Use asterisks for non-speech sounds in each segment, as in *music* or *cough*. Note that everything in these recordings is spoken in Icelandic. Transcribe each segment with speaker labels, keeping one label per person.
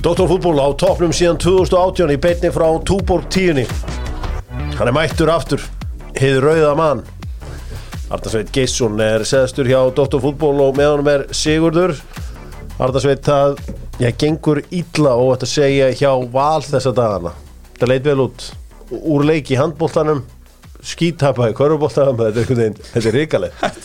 Speaker 1: Doktorfútból á toppnum síðan 2018 í beitni frá Túborg 10 Hann er mættur aftur Hið rauða mann. Ardarsveit Geisson er seðstur hjá Doktorfútból og með honum er Sigurður. Ardarsveit það ég gengur illa og þetta segja hjá val þessa dagana. Það leit vel út úr leik í handbóltanum skítapa í körfubóltanum þetta er veginn, þetta er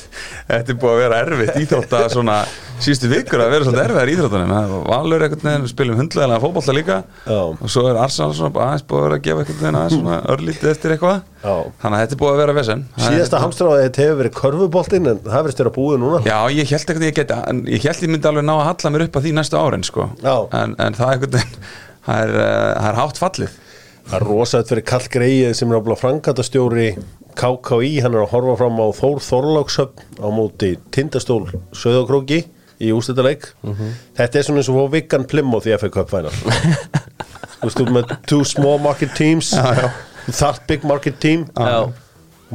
Speaker 1: *laughs*
Speaker 2: er búið að vera erfitt íþrótta svona síðustu vikur að vera svolítið erfiðar íþróttanum Valur einhvern veginn, spilum hundlega fótballta líka.
Speaker 1: Já.
Speaker 2: og svo er Arsenal svona aðeins búið að vera að gefa einhvern veginn aðeins svona örlítið eftir eitthvað. Þannig að þetta er búið að vera vesen.
Speaker 1: Síðasta hamstráðið þetta hefur verið körfubóltin en það verðist vera búið núna.
Speaker 2: Já, ég held að ég geti en ég held ég myndi alveg ná að
Speaker 1: Já.
Speaker 2: það er
Speaker 1: rosaðt fyrir Kall Greið sem er áblá frangatastjóri KKÍ, hann er að horfa fram á Þór Þorlákshöfn á móti Tindastól Söðokróki í ústættarleik Þetta er svona eins og fór Viggan Plymouth í FA Cup final. *laughs* Þú veist, þú með two small market teams.
Speaker 2: Já, já.
Speaker 1: Þarft big market team.
Speaker 3: Já.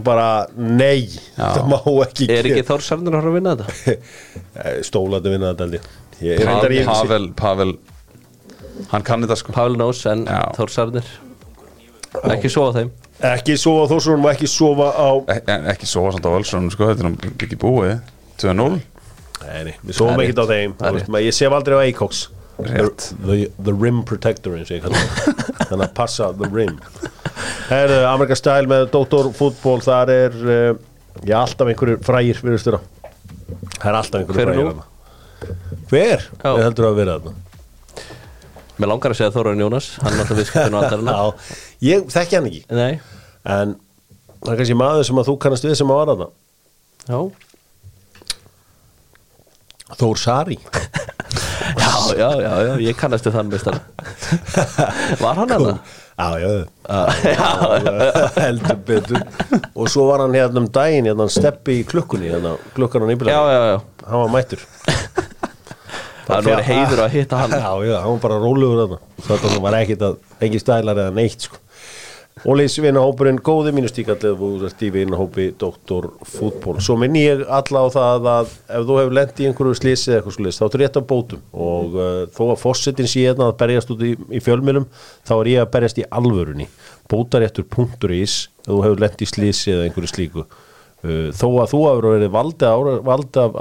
Speaker 1: bara nei, það má ekki
Speaker 3: Er ekki Þór Sarnur að vinna þetta? *laughs*
Speaker 1: Stólandi vinna þetta
Speaker 2: Pavel, Pavel, hann kann þetta sko.
Speaker 3: Pavel Nós en
Speaker 2: Já.
Speaker 3: Þór Sarnur Ekki á þeim.
Speaker 1: Ekki sofa á Þórsson og ekki sofa á
Speaker 2: Ek, en ekki svo samt á Völsson sko, þetta er ekki búið. 2-0
Speaker 1: Nei, við sofum
Speaker 3: er
Speaker 1: ekkert á þeim. Veist, Ég sef aldrei á Eikoks
Speaker 2: Rétt.
Speaker 1: the, the Rim Protector. Þannig að passa The Rim. Herðu, Amerika Style með Dr. Fútból Þar er uh, Já, alltaf einhverjir frægir Það er alltaf einhverjir
Speaker 3: Hver er
Speaker 1: frægir. Hver? Ég heldur að vera þarna
Speaker 3: Mér langar að segja Þórarinn Jónas Hann er alltaf viðskiptun allar
Speaker 1: Já, ég þekki hann ekki.
Speaker 3: Nei,
Speaker 1: En það er kannski maður sem að þú kannast við sem að var þarna.
Speaker 3: Já.
Speaker 1: Þór Sari. *laughs*
Speaker 3: Já, já, já, já, ég kannast við þann mestar *laughs* Var hann hann það?
Speaker 1: Já, já, heldur betur. Og svo var hann hérna um daginn hérna hann steppi í klukkunni hérna, klukkan á
Speaker 3: Já,
Speaker 1: nýbilega,
Speaker 3: já, já.
Speaker 1: Hann var mættur *laughs*
Speaker 3: Það er verið heiður að hitta hann.
Speaker 1: Já, já, hann var bara rólegur þarna. Þetta var ekkit að, ekki stælar eða neitt sko. Ólís vinahópurinn góði mínustíkallið þú ert í vinahópi Dr. Fútból svo minni ég alla á það að ef þú hefur lent í einhverju slisi eða eitthvað slisi þá er rétt af bótum. Og uh, þó að fossetin sé hérna að berjast út í, í fjölmjölum þá er ég að berjast í alvörunni. Bótaréttur.is ef þú hefur lent í slisi eða einhverju slíku. Uh, þó að þú hefur verið valdi, ára,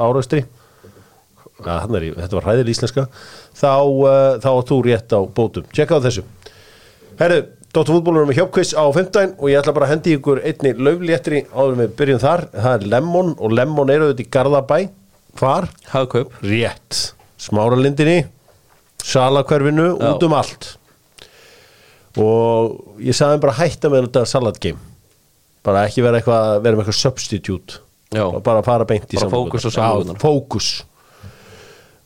Speaker 1: áraustri ja, er, þetta var hræðil íslenska. Þá, uh, þá þú rétt á bótum. Tjekka á þessu. Herru, Dóttur fútbólur með hjöpkviss á 15 og ég ætla bara að hendi ykkur einni laufléttri áður við byrjum þar. Það er Lemon og Lemon eru þetta í Garðabæ. Hvar?
Speaker 3: Hagkaup.
Speaker 1: Rétt. Smáralindinni Salakverfinu, út um allt. Og ég sagði bara hætta með þetta salatgame bara ekki vera eitthvað vera með eitthvað substitute.
Speaker 3: Já.
Speaker 1: bara fara beint í samlokurnar.
Speaker 3: fókus samlokurnar.
Speaker 1: Já, fókus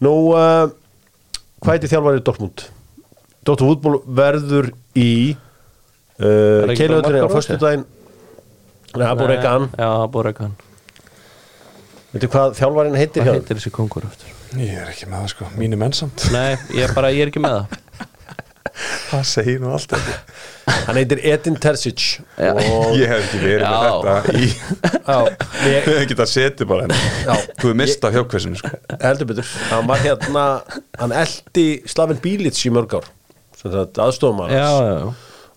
Speaker 1: nú uh, hvað heitir þjálfarið Dortmund? Dóttur fútból verður í uh, keilöðunni á
Speaker 3: Marco Rose?
Speaker 1: föstudaginn? Nei, ekki hann
Speaker 3: Já, ekki hann
Speaker 1: Veitu hvað þjálfarinn heitir
Speaker 3: Hvað
Speaker 1: hjá?
Speaker 3: heitir þessi kongur eftir?
Speaker 2: Ég er ekki með það sko, mínu mennsamt
Speaker 3: Nei, ég er bara, ég er ekki með það *laughs*
Speaker 2: Það segir nú allt ekki *laughs*
Speaker 1: Hann heitir Edin Terzic
Speaker 2: Ég hef ekki verið með þetta í
Speaker 1: ég,
Speaker 2: hefum getað setið bara henni
Speaker 1: Já.
Speaker 2: Þú hefur mistað hjókvæsinu sko.
Speaker 1: Heldur betur. Hann var hérna, hann eldi Slavin Bílits í mörg ár. Sem sagt aðstofum
Speaker 3: já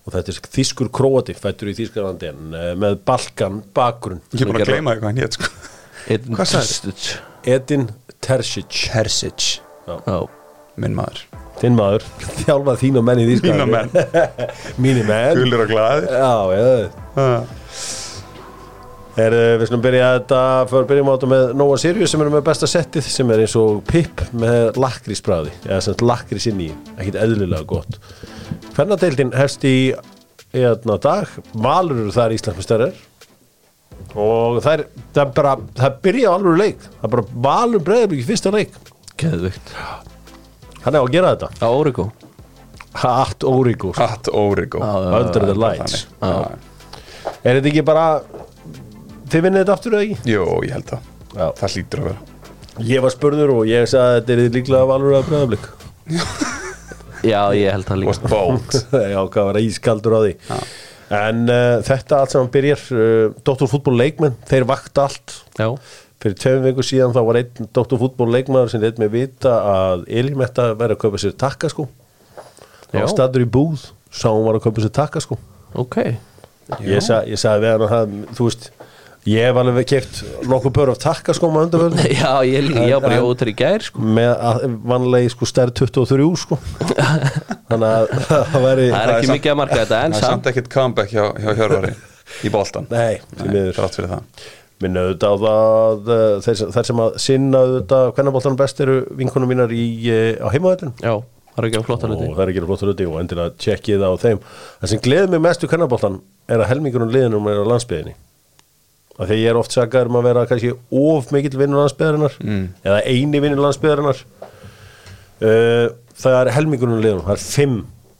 Speaker 1: og þetta er þýskur króati fættur í Þýskarlandi en uh, með Balkan bakgrunn.
Speaker 2: Ég er búin að gleyma eitthvað hann hétt sko.
Speaker 1: Edin Terzic.
Speaker 2: Persic
Speaker 3: Já,
Speaker 2: Minn maður
Speaker 1: þinn maður, þjálfað þín og menn í Þýskarlandi
Speaker 2: Mína menn. *laughs*
Speaker 1: Mínir menn.
Speaker 2: Gulir og glaðir.
Speaker 1: Já, já. Er, við slum byrja þetta fyrir byrjum á þetta með Nova Sirius sem er með besta settið sem er eins og Pip með lakrísbræði eða sem lakrís inn í, ekkit eðlilega gott. Fernadeildin hefst í eðna dag, Valur eru þar Íslandsmestærar og það er, það er bara það byrja alveg leik, það er bara Valur breyður ekki fyrsta leik,
Speaker 3: geðvikt
Speaker 1: hann er á að gera þetta.
Speaker 3: Á Origo.
Speaker 1: Hatt Órigó,
Speaker 2: Hatt Origo.
Speaker 3: Já, já,
Speaker 1: Under the Lights. Er þetta ekki bara þið vinnið þetta aftur eða ekki?
Speaker 2: Jú, ég held það.
Speaker 1: Já.
Speaker 2: Það hlýtur að vera.
Speaker 1: Ég var spurður og ég sagði að þetta er líklega valur að breyðablík
Speaker 3: Já, ég held það líka. *laughs*
Speaker 1: Já, hvað var ískaldur á því. En uh, þetta allt saman byrjar uh, Dótturfútból leikmenn, þeir vakta allt.
Speaker 3: Já,
Speaker 1: Fyrir tveim viku síðan þá var einn Dótturfútból leikmaður sem leitt mig vita að Elimetta verið að kaupa sér takka sko. Hann
Speaker 3: Já.
Speaker 1: var stattur í búð sá hún var að kaupa sér takka sko.
Speaker 3: Ok.
Speaker 1: Ég, sa, ég sagði við hann að það, þú veist ég hef alveg keft nokkuð pör af takka sko maður undanfjörn *laughs*
Speaker 3: Já, ég var bara í
Speaker 1: En-
Speaker 3: ótur í gær sko.
Speaker 1: með að- vanlegi sko stærð 23 sko. *laughs* Þannig að *laughs* það væri
Speaker 3: Það er
Speaker 2: Það er
Speaker 3: ekki
Speaker 2: samt-
Speaker 3: mikið að marka þetta en
Speaker 2: Það er
Speaker 3: samt.
Speaker 2: samt ekkit comeback hjá, hjá Hjörvari í boltan
Speaker 1: nei, því miður.
Speaker 2: Þrátt fyrir það
Speaker 1: minna auðvitað á það uh, þeir, sem- þær sem að sinna auðvitað hvernig bóltan best eru vinkunum mínar í, uh, á heimaðurinn
Speaker 3: Já, það er ekki að flotta
Speaker 1: og
Speaker 3: hluti
Speaker 1: það er að gera flottur hluti og endilega tjekkið á þeim. Það sem gleður mig mest við kvennabóltan er að helmingunum liðinum er á landsbyðinni af því að ég er oft sagaður um að vera kannski of mikill vinnur landsbyðarinnar
Speaker 2: Mm.
Speaker 1: eða eini vinnur landsbyðarinnar uh, það er helmingunum liðinum það er fimm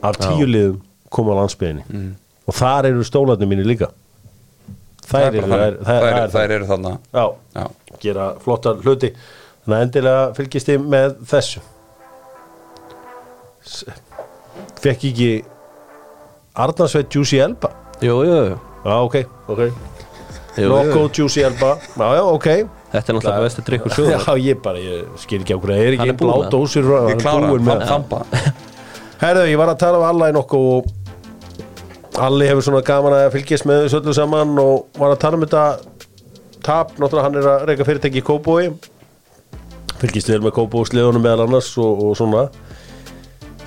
Speaker 1: af tíu liðum koma á landsbyðinni
Speaker 2: Mm.
Speaker 1: og þar eru stólarnir mínir líka þær
Speaker 2: er
Speaker 1: eru
Speaker 2: þannig.
Speaker 1: þær-
Speaker 2: Þær- Þær eru þarna.
Speaker 1: Já,
Speaker 2: Já.
Speaker 1: gera flotta hluti. Þannig að endilega fylgist þið með þessu. Fekk ekki Arnarsveit Juicy Elba?
Speaker 3: Jú, jú, jú.
Speaker 1: Já, ok, ok.
Speaker 3: Jú.
Speaker 1: Juicy Elba. Já, já, ok.
Speaker 3: Þetta er náttúrulega bestu drikkur sögur
Speaker 1: Já, ég bara, ég skil ekki á hverju Það er
Speaker 3: Hann
Speaker 1: ekki
Speaker 3: búinn
Speaker 1: blá dósir
Speaker 2: Ég klára það, þamba.
Speaker 1: Herðu, ég var að tala um Alla í nokkuð og Alli hefur svona gaman að fylgjast með þessu öllu saman og var að tala um þetta tap, náttúrulega hann er að reyka fyrirtæki í Kóbói fylgjast vel með Kóbósliðunum meðal annars og, og svona.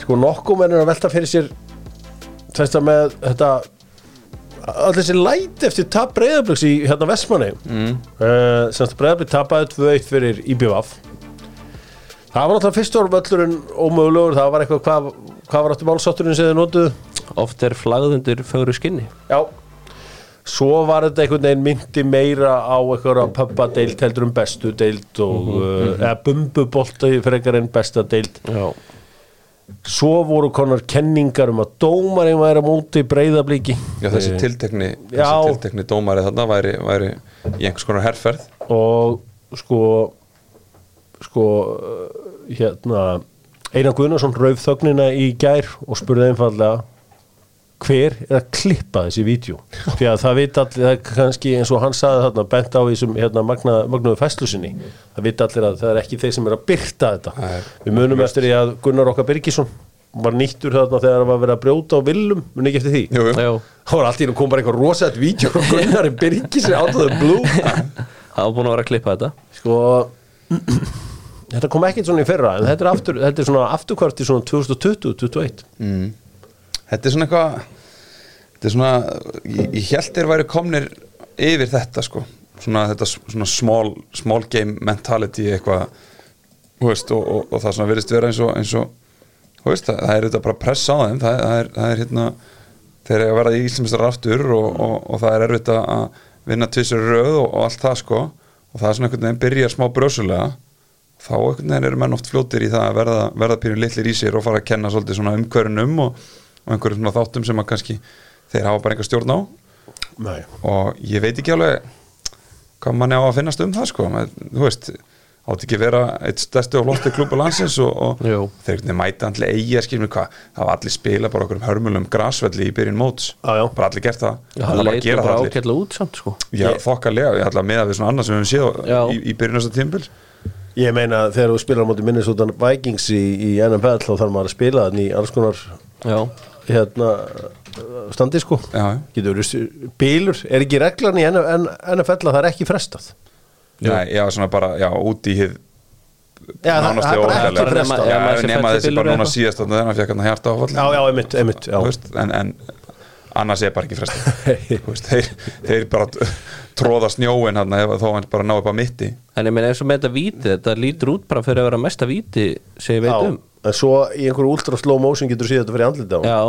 Speaker 1: Sko nokkuð menn er að velta fyrir sér þetta með þetta allir þessi læt eftir tap breyðabliks í hérna Vestmanni. Mm. uh, semst breyðablik tapaði 2-1 fyrir IBVF það var náttúrulega fyrst árum öllurinn ómögulegur, það var eitthvað hvað, hvað var áttu málsátturinn sem þið notuðu
Speaker 3: Oft er flagðundir fögru skinni.
Speaker 1: Já. Svo var þetta einhvern veginn myndi meira á eitthvað pöppa deild heldur um bestu deild og uh, eða bumbubolta frekar en besta deild.
Speaker 3: Já.
Speaker 1: Svo voru konar kenningar um að dómarinn væri á móti breyðablíki
Speaker 2: Já, þessi tiltekni,
Speaker 1: Já.
Speaker 2: þessi tiltekni dómari þarna væri, væri í einhvers konar herferð.
Speaker 1: Og sko sko hérna Einar Guðnarsson rauf þögnina í gær og spurði einfallega hver er að klippa þessi vídeo? Því að það veit allir, það er kannski eins og hann saði þarna, bent á þessum hérna, magna, magnaðu fæslu sinni, það veit allir að það er ekki þeir sem er að byrta þetta.
Speaker 2: Nei,
Speaker 1: við munum eftir því að Gunnar okkar Birgisson var nýttur þarna þegar það var verið að brjóta á villum, mun ekki eftir því?
Speaker 2: Jú, jú.
Speaker 3: Já,
Speaker 1: það var alltaf kom bara eitthvað rosað vídeo frá Gunnar Birgisson out of the blue.
Speaker 3: Það var búin að vera að klippa þetta.
Speaker 1: Sko *clears throat* þetta kom ekki svona í fyrra en þetta er, aftur, þetta er svona afturkvart í svona 2020-2021
Speaker 2: mm. Þetta er svona eitthvað Þetta er svona Ég, ég held þeir væri komnir yfir þetta sko. Svona þetta svona small, small game mentality eitthvað veist, og, og, og það svona virðist vera eins og, eins og veist, það, það er þetta bara press á þeim það, það, er, það er hérna þeir eru að vera í Íslandsmestar aftur og, það er erfitt að vinna tvisur röð og, allt það sko. Og það er svona einhvern veginn byrjar smá brösulega þá einhvern veginn eru menn oft fljótir í það að verða, verða pínu litlir í sér og fara að kenna svolítið svona umhverjunum og, og einhverjum svona þáttum sem að kannski þeir hafa bara einhver stjórn á.
Speaker 1: Nei.
Speaker 2: og ég veit ekki alveg hvað manni á að finnast um það sko. Men, þú veist, átti ekki vera eitt stærstu og flotti klúpa landsins og, og þeir mæta allir eigi að skilja hvað, það var allir spila bara okkur um hörmulum grasvelli í byrjun móts.
Speaker 1: Já, já.
Speaker 2: bara allir gert það,
Speaker 3: Já,
Speaker 2: það var bara
Speaker 3: bara
Speaker 2: allir.
Speaker 3: ákveðlega út samt sko.
Speaker 2: Já, þokkalega, ég ætla að meða við svona annað sem við höfum séð í, í byrjun þess að tímbil
Speaker 1: Ég meina þegar þú spilar á móti Minnesota Vikings í, í NFL þá þarf maður að spila þannig í alls konar
Speaker 3: Já,
Speaker 1: hérna standi sko. Getur verið bílur, er ekki reglan í NFL að það er ekki frestað?
Speaker 2: Nei, já, svona bara, já, út í hið
Speaker 1: Já, það-
Speaker 2: nánast
Speaker 1: það er bara
Speaker 2: óhægilegt.
Speaker 1: ekki frestað.
Speaker 2: Já,
Speaker 3: Já, maður sé
Speaker 2: nema þessi bara
Speaker 3: eða
Speaker 2: núna síðast þannig að hann fekk hann hjarta áfall
Speaker 1: Já, já, einmitt, einmitt já.
Speaker 2: Þú veist, en, en annars er bara ekki frestað. *laughs* Þeir, þeir bara tróða snjóin hann ef þó hann bara ná upp á mitti.
Speaker 3: En ég meina eins og með þetta víti þetta lítur út bara fyrir að vera mesta víti sem ég veit
Speaker 1: Já,
Speaker 3: um
Speaker 1: en svo í einhverju ultra slow motion getur síðan þetta fyrir andlita á
Speaker 3: Já,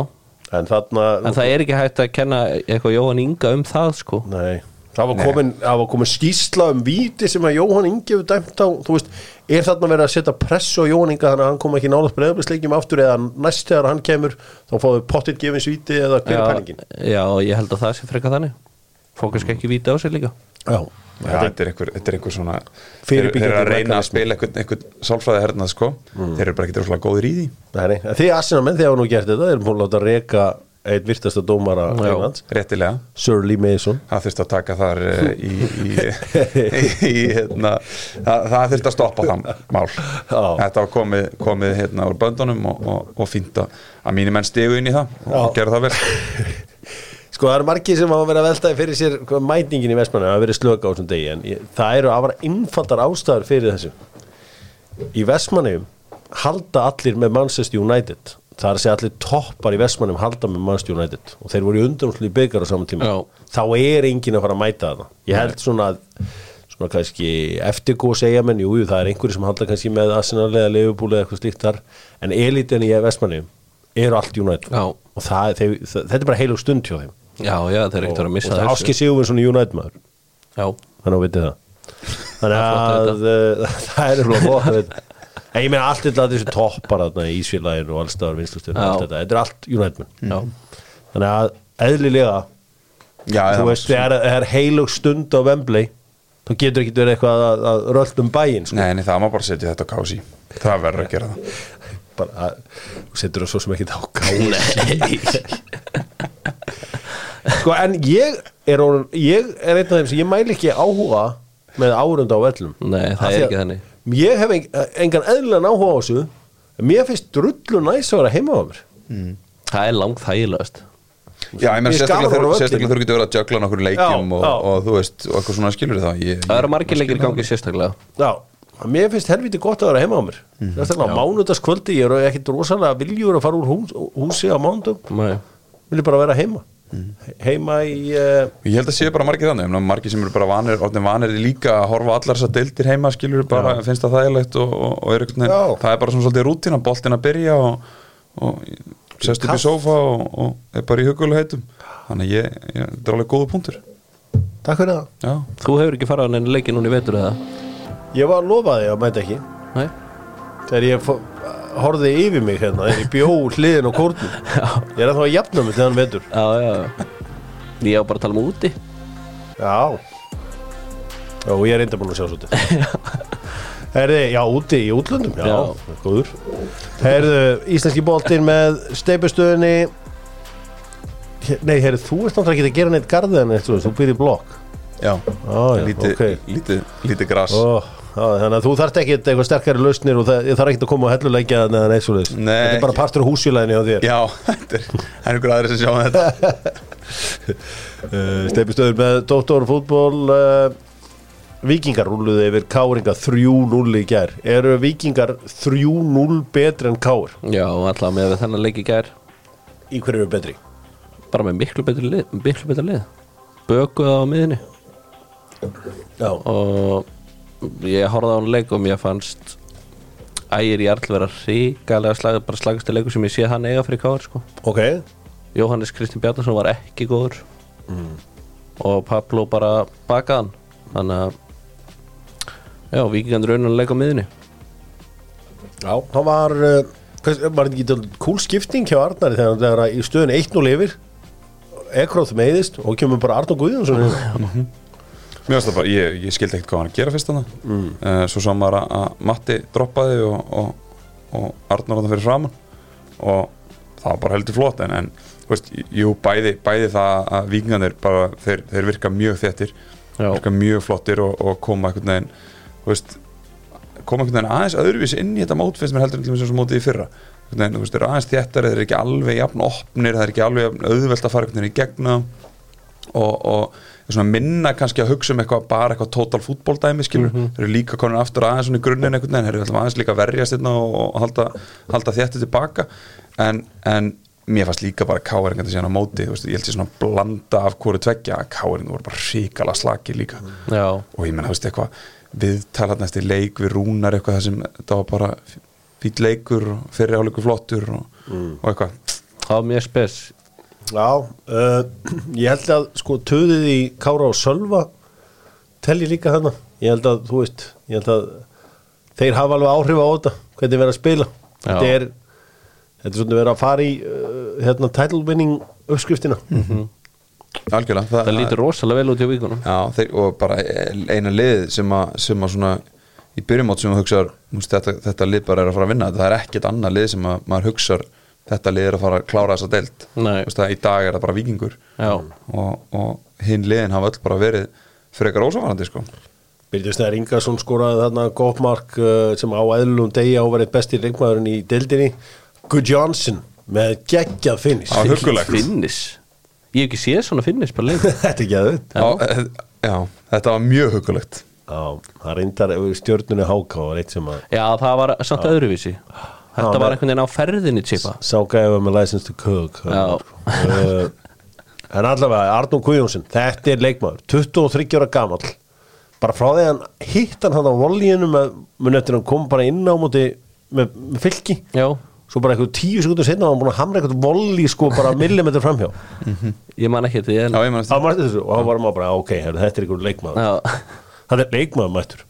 Speaker 1: en þarna
Speaker 3: en það er ekki hægt að kenna eitthvað Jóhann Inga um það sko.
Speaker 1: Nei, það var komin, það var komin skýsla um víti sem að Jóhann Ingi hefur dæmt á, þú veist, er þarna verið að setja pressu á Jóhann Inga þannig að hann kom ekki nálaðt breyðablisleikjum aftur eða næst þegar hann kemur þá fáðu pottitt gefins víti eða hver er pælingin?
Speaker 3: já, ég held að það sé frekar þannig. Fókus ekki víti á sig líka.
Speaker 1: Já,
Speaker 2: Já, þetta er einhver, þetta er einhver svona þeir, eru að reyna að
Speaker 1: mekanismi.
Speaker 2: spila einhvern, einhvern sálfræði hernað sko þeir eru bara ekki droslega góðir í því.
Speaker 1: Nei, nei, en þið Arsenal menn þið hafa nú gert þetta, þeir eru múin að láta reka einn virtasta dómara
Speaker 2: réttilega.
Speaker 1: Sir Lee Mason.
Speaker 2: Það þurfti að taka þar eh, í, *laughs* í, í, hérna, það, það þurfti að stoppa það mál.
Speaker 1: Já.
Speaker 2: þetta var komið, komið hérna úr böndunum og, og, og fínt að, mínu menn stigu inn í það og
Speaker 1: Já.
Speaker 2: gera það vel *laughs*
Speaker 1: Sko það eru margir sem hafa verið að veltaði fyrir sér hvað mætingin í Vestmanni hafa verið slöka á þessum degi en ég, það eru afara innfaldar ástæður fyrir þessu. Í Vestmanni halda allir með Manchester United. Það er að segja allir toppar í Vestmanni halda með Manchester United. Og þeir voru í undanúslu í byggar á saman tíma.
Speaker 3: Já.
Speaker 1: þá er enginn að fara að mæta það ég held svona að svona kannski eftirgó segja menn, jú, jú, það er einhverju sem halda kannski með Arsenal eða Liverpool eða eitthvað slíkt þar. En elitin í Vestmanni eru allt United.
Speaker 3: Já.
Speaker 1: og það, þeir, það, þetta er bara heilug stund hjá þeim
Speaker 3: Já, já, þeir ekkert að vera að missa
Speaker 1: það Áski Sigurvinsson í United maður.
Speaker 3: Já,
Speaker 1: þannig að vitið það. Þannig
Speaker 3: að
Speaker 1: uh, *laughs* það er að vita. En ég meina allt þetta þessu toppar þarna í Ísfélaginu og allstaðar allt þetta, þetta er allt United
Speaker 3: já,
Speaker 1: þannig að eðlilega
Speaker 2: Já,
Speaker 1: þú veist, það er heilug stund á Wembley þá getur ekki verið eitthvað að, að rölt um bæinn sko.
Speaker 2: Nei, nei, það má bara setja þetta á kási Það verður að gera það
Speaker 1: bara að, þú setur það svo sem ekki á gáð. Sko, en ég er, ég er einn af þeim sem ég mæli ekki áhuga með árunda á vellum.
Speaker 3: Nei, það
Speaker 1: Af
Speaker 3: er ekki þannig.
Speaker 1: Ég hef en, engan eðlilegan áhuga á þessu. Mér finnst drullu næs að vera heima á mér.
Speaker 3: Það er langt þægilegast.
Speaker 2: Já, ég
Speaker 1: er
Speaker 2: sérstaklega þegar þú getur verið að jögla nokkur leikjum
Speaker 1: Já,
Speaker 2: og,
Speaker 1: já.
Speaker 2: og þú veist, og eitthvað svona skilur það? Ég,
Speaker 3: Það eru margir leikir í gangi sérstaklega.
Speaker 1: Já, mér finnst helviti gott að vera heima á mér. Sérstaklega á mánudagskvöldi ég er ekkit rosalega viljur að fara úr hús, húsi á mánudum
Speaker 3: Nei.
Speaker 1: vil ég bara vera heima
Speaker 2: Mhm.
Speaker 1: heima í uh,
Speaker 2: Ég held að séu bara margir þannig, margir sem eru bara vanir, orðin vanir líka að horfa á allar þessar deildir heima, skilur bara, finnst það þægilegt og, og, og er
Speaker 1: Já.
Speaker 2: veginn, það er bara svona svolítið rútina, boltin að byrja og, og sest upp í sófa og, og er bara í hugulegheitum, þannig að ég, ég, þetta er alveg góða punktur.
Speaker 1: Takk fyrir það
Speaker 2: Já,
Speaker 3: Þú hefur ekki farað á neina leiki núna í vetur eða?
Speaker 1: Ég var lofaði að mæta ekki.
Speaker 3: Nei.
Speaker 1: Þegar ég horfði yfir mig hérna þegar ég bjó *laughs* hliðin á kórnum. Ég er að þá að jafna mig þegar hann vetur.
Speaker 3: Já, já, já. Ég á bara að tala um úti.
Speaker 1: Já. Já, og ég er reynda búin að sjá svo *laughs* Herði, já, úti í útlöndum Já,
Speaker 3: Já.
Speaker 1: góður. Herðu, íslenski boltinn með steipustöðinni Nei, herðu, þú ert náttúrulega ekki að gera neitt garðið en þú, þú byrði blokk.
Speaker 2: Já,
Speaker 1: já,
Speaker 2: lítið,
Speaker 1: ok.
Speaker 2: lítið, lítið gras.
Speaker 1: Ó, já, Þannig að þú þarft ekki eitthvað sterkari lausnir og það, þarf ekki að koma og helluleikja þannig að neitt svo leiðis
Speaker 2: Nei.
Speaker 1: Þetta er bara partur húsjulæðinni á þér
Speaker 2: Já, *laughs* þetta er, er einhver aðri sem sjá þetta. *laughs*
Speaker 1: uh, Steipustöður með Dóttorfútból uh, Víkingar rúluðu yfir Káringa 3-0 í gær Eru Víkingar 3-0 betri en Káir?
Speaker 3: Já, alltaf með þennan leiki gær
Speaker 1: Í hverju eru betri?
Speaker 3: Bara með miklu betri lið Miklu betri lið Bökuð á miðinni
Speaker 1: Já,
Speaker 3: Og ég horfði á hann leik og mér fannst Ægir Jarl vera ríkalega slag, bara slagasti leikur sem ég sé hann eiga fyrir káður sko.
Speaker 1: ok.
Speaker 3: Jóhannes Kristinn Bjarnason var ekki góður. Og Pablo bara bakaðan þannig að já, vikingandur raunan leik á miðinni
Speaker 1: Já, það var uh, hvers, var þetta ekki kúl skipting hjá Arnari þegar hann er í stöðun 1-0 yfir? Ekróð meiðist og kemur bara Arnur Guðjónsson.
Speaker 2: Mér finnst það bara, ég, ég skildi ekkert hvað hann að gera fyrst þannig mm. uh, Svo sá maður að, Matti droppaði og, og, og Arnar hann fyrir framann og það var bara heldur flott en, en veist, jú, bæði, bæði það að vikingarnir bara, þeir, þeir virka mjög þettir
Speaker 3: Já.
Speaker 2: virka mjög flottir og, og koma einhvern veginn veist, koma einhvern veginn aðeins öðruvísi inn í þetta mót finnst mér heldur til þess að mótið í fyrra einhvern veginn, þú veist, þeir aðeins þéttar þeir eru ekki alveg jafn opnir, það er ekki alveg jafn auðvelt að fara einhvern veginn í gegna og, minna kannski að hugsa um eitthvað bara eitthvað total fútboldæmi skilur, þeir eru líka konin aftur aðeins svona í grunninn einhvern veginn, þeir eru alltaf aðeins líka verjast hérna og, og halda, halda þéttu tilbaka. En, en mér fannst líka bara káeringan til síðan á móti veist, ég held sér svona blanda af hverju tveggja að káeringan voru bara ríkala slaki líka.
Speaker 3: Já,
Speaker 2: og ég menna, þú veist, eitthvað viðtalat næst í leik við rúnar eitthvað það sem þetta var bara fýtt leikur og fyrir áleikur flottur og, og eitthvað.
Speaker 3: Það var mjög spes
Speaker 1: Já, uh, ég held að sko töðið í Kára og Sölva telji líka þarna. Ég held að, þú veist, ég held að þeir hafa alveg áhrif á þetta hvernig verið að spila. Þetta er, þetta er svona verið að fara í uh, hérna title winning uppskriftina.
Speaker 2: Algjörlega,
Speaker 3: Það lítur rosalega vel út í vikunum.
Speaker 2: Já, þeir, og bara eina lið sem að, sem að svona í byrjumót sem að hugsa þetta, þetta lið bara er að fara að vinna. Það er ekkert annað lið sem að maður hugsar þetta liðir að fara að klára þessa veist að í dag er það bara vikingur
Speaker 3: Já,
Speaker 2: og, og hinn liðin hafa öll bara verið frekar ósavarandi sko.
Speaker 1: Byrju Snær Ingarsson skoraði þarna gott mark uh, sem á eðlum degi áverið besti leikmaðurinn í deildinni. Good Johnson með geggjað finnis
Speaker 2: Já, huggulegt.
Speaker 3: Finnis Ég hef ekki séð svona finnis bara leik *laughs*
Speaker 1: Þetta er geðvitt
Speaker 2: já, eh, þetta var mjög hugulegt
Speaker 1: Já, það reyndar stjörnunni háká var eitt sem að
Speaker 3: Já, það var samt öðruvísi Þetta var einhvern veginn á ferðinni típa
Speaker 1: sá gæfa með license to cook uh, En allavega, Arnón Guðjónsson Þetta er leikmaður, 23 ára gamall. Bara frá því að hann hitt hann á volíinu með eftir að hann kom bara inn á móti með, með fylki.
Speaker 3: Já,
Speaker 1: svo bara eitthvað tíu sekundur setna var hann búin að hamra eitthvað volí sko bara *laughs* millimetr framhjá.
Speaker 3: Ég man ekki þetta
Speaker 2: Já,
Speaker 3: en...
Speaker 2: ég man
Speaker 1: var þessu og hann var maður bara, ok, þetta er einhver leikmaður.
Speaker 3: Já,
Speaker 1: Það er leikmaður mættur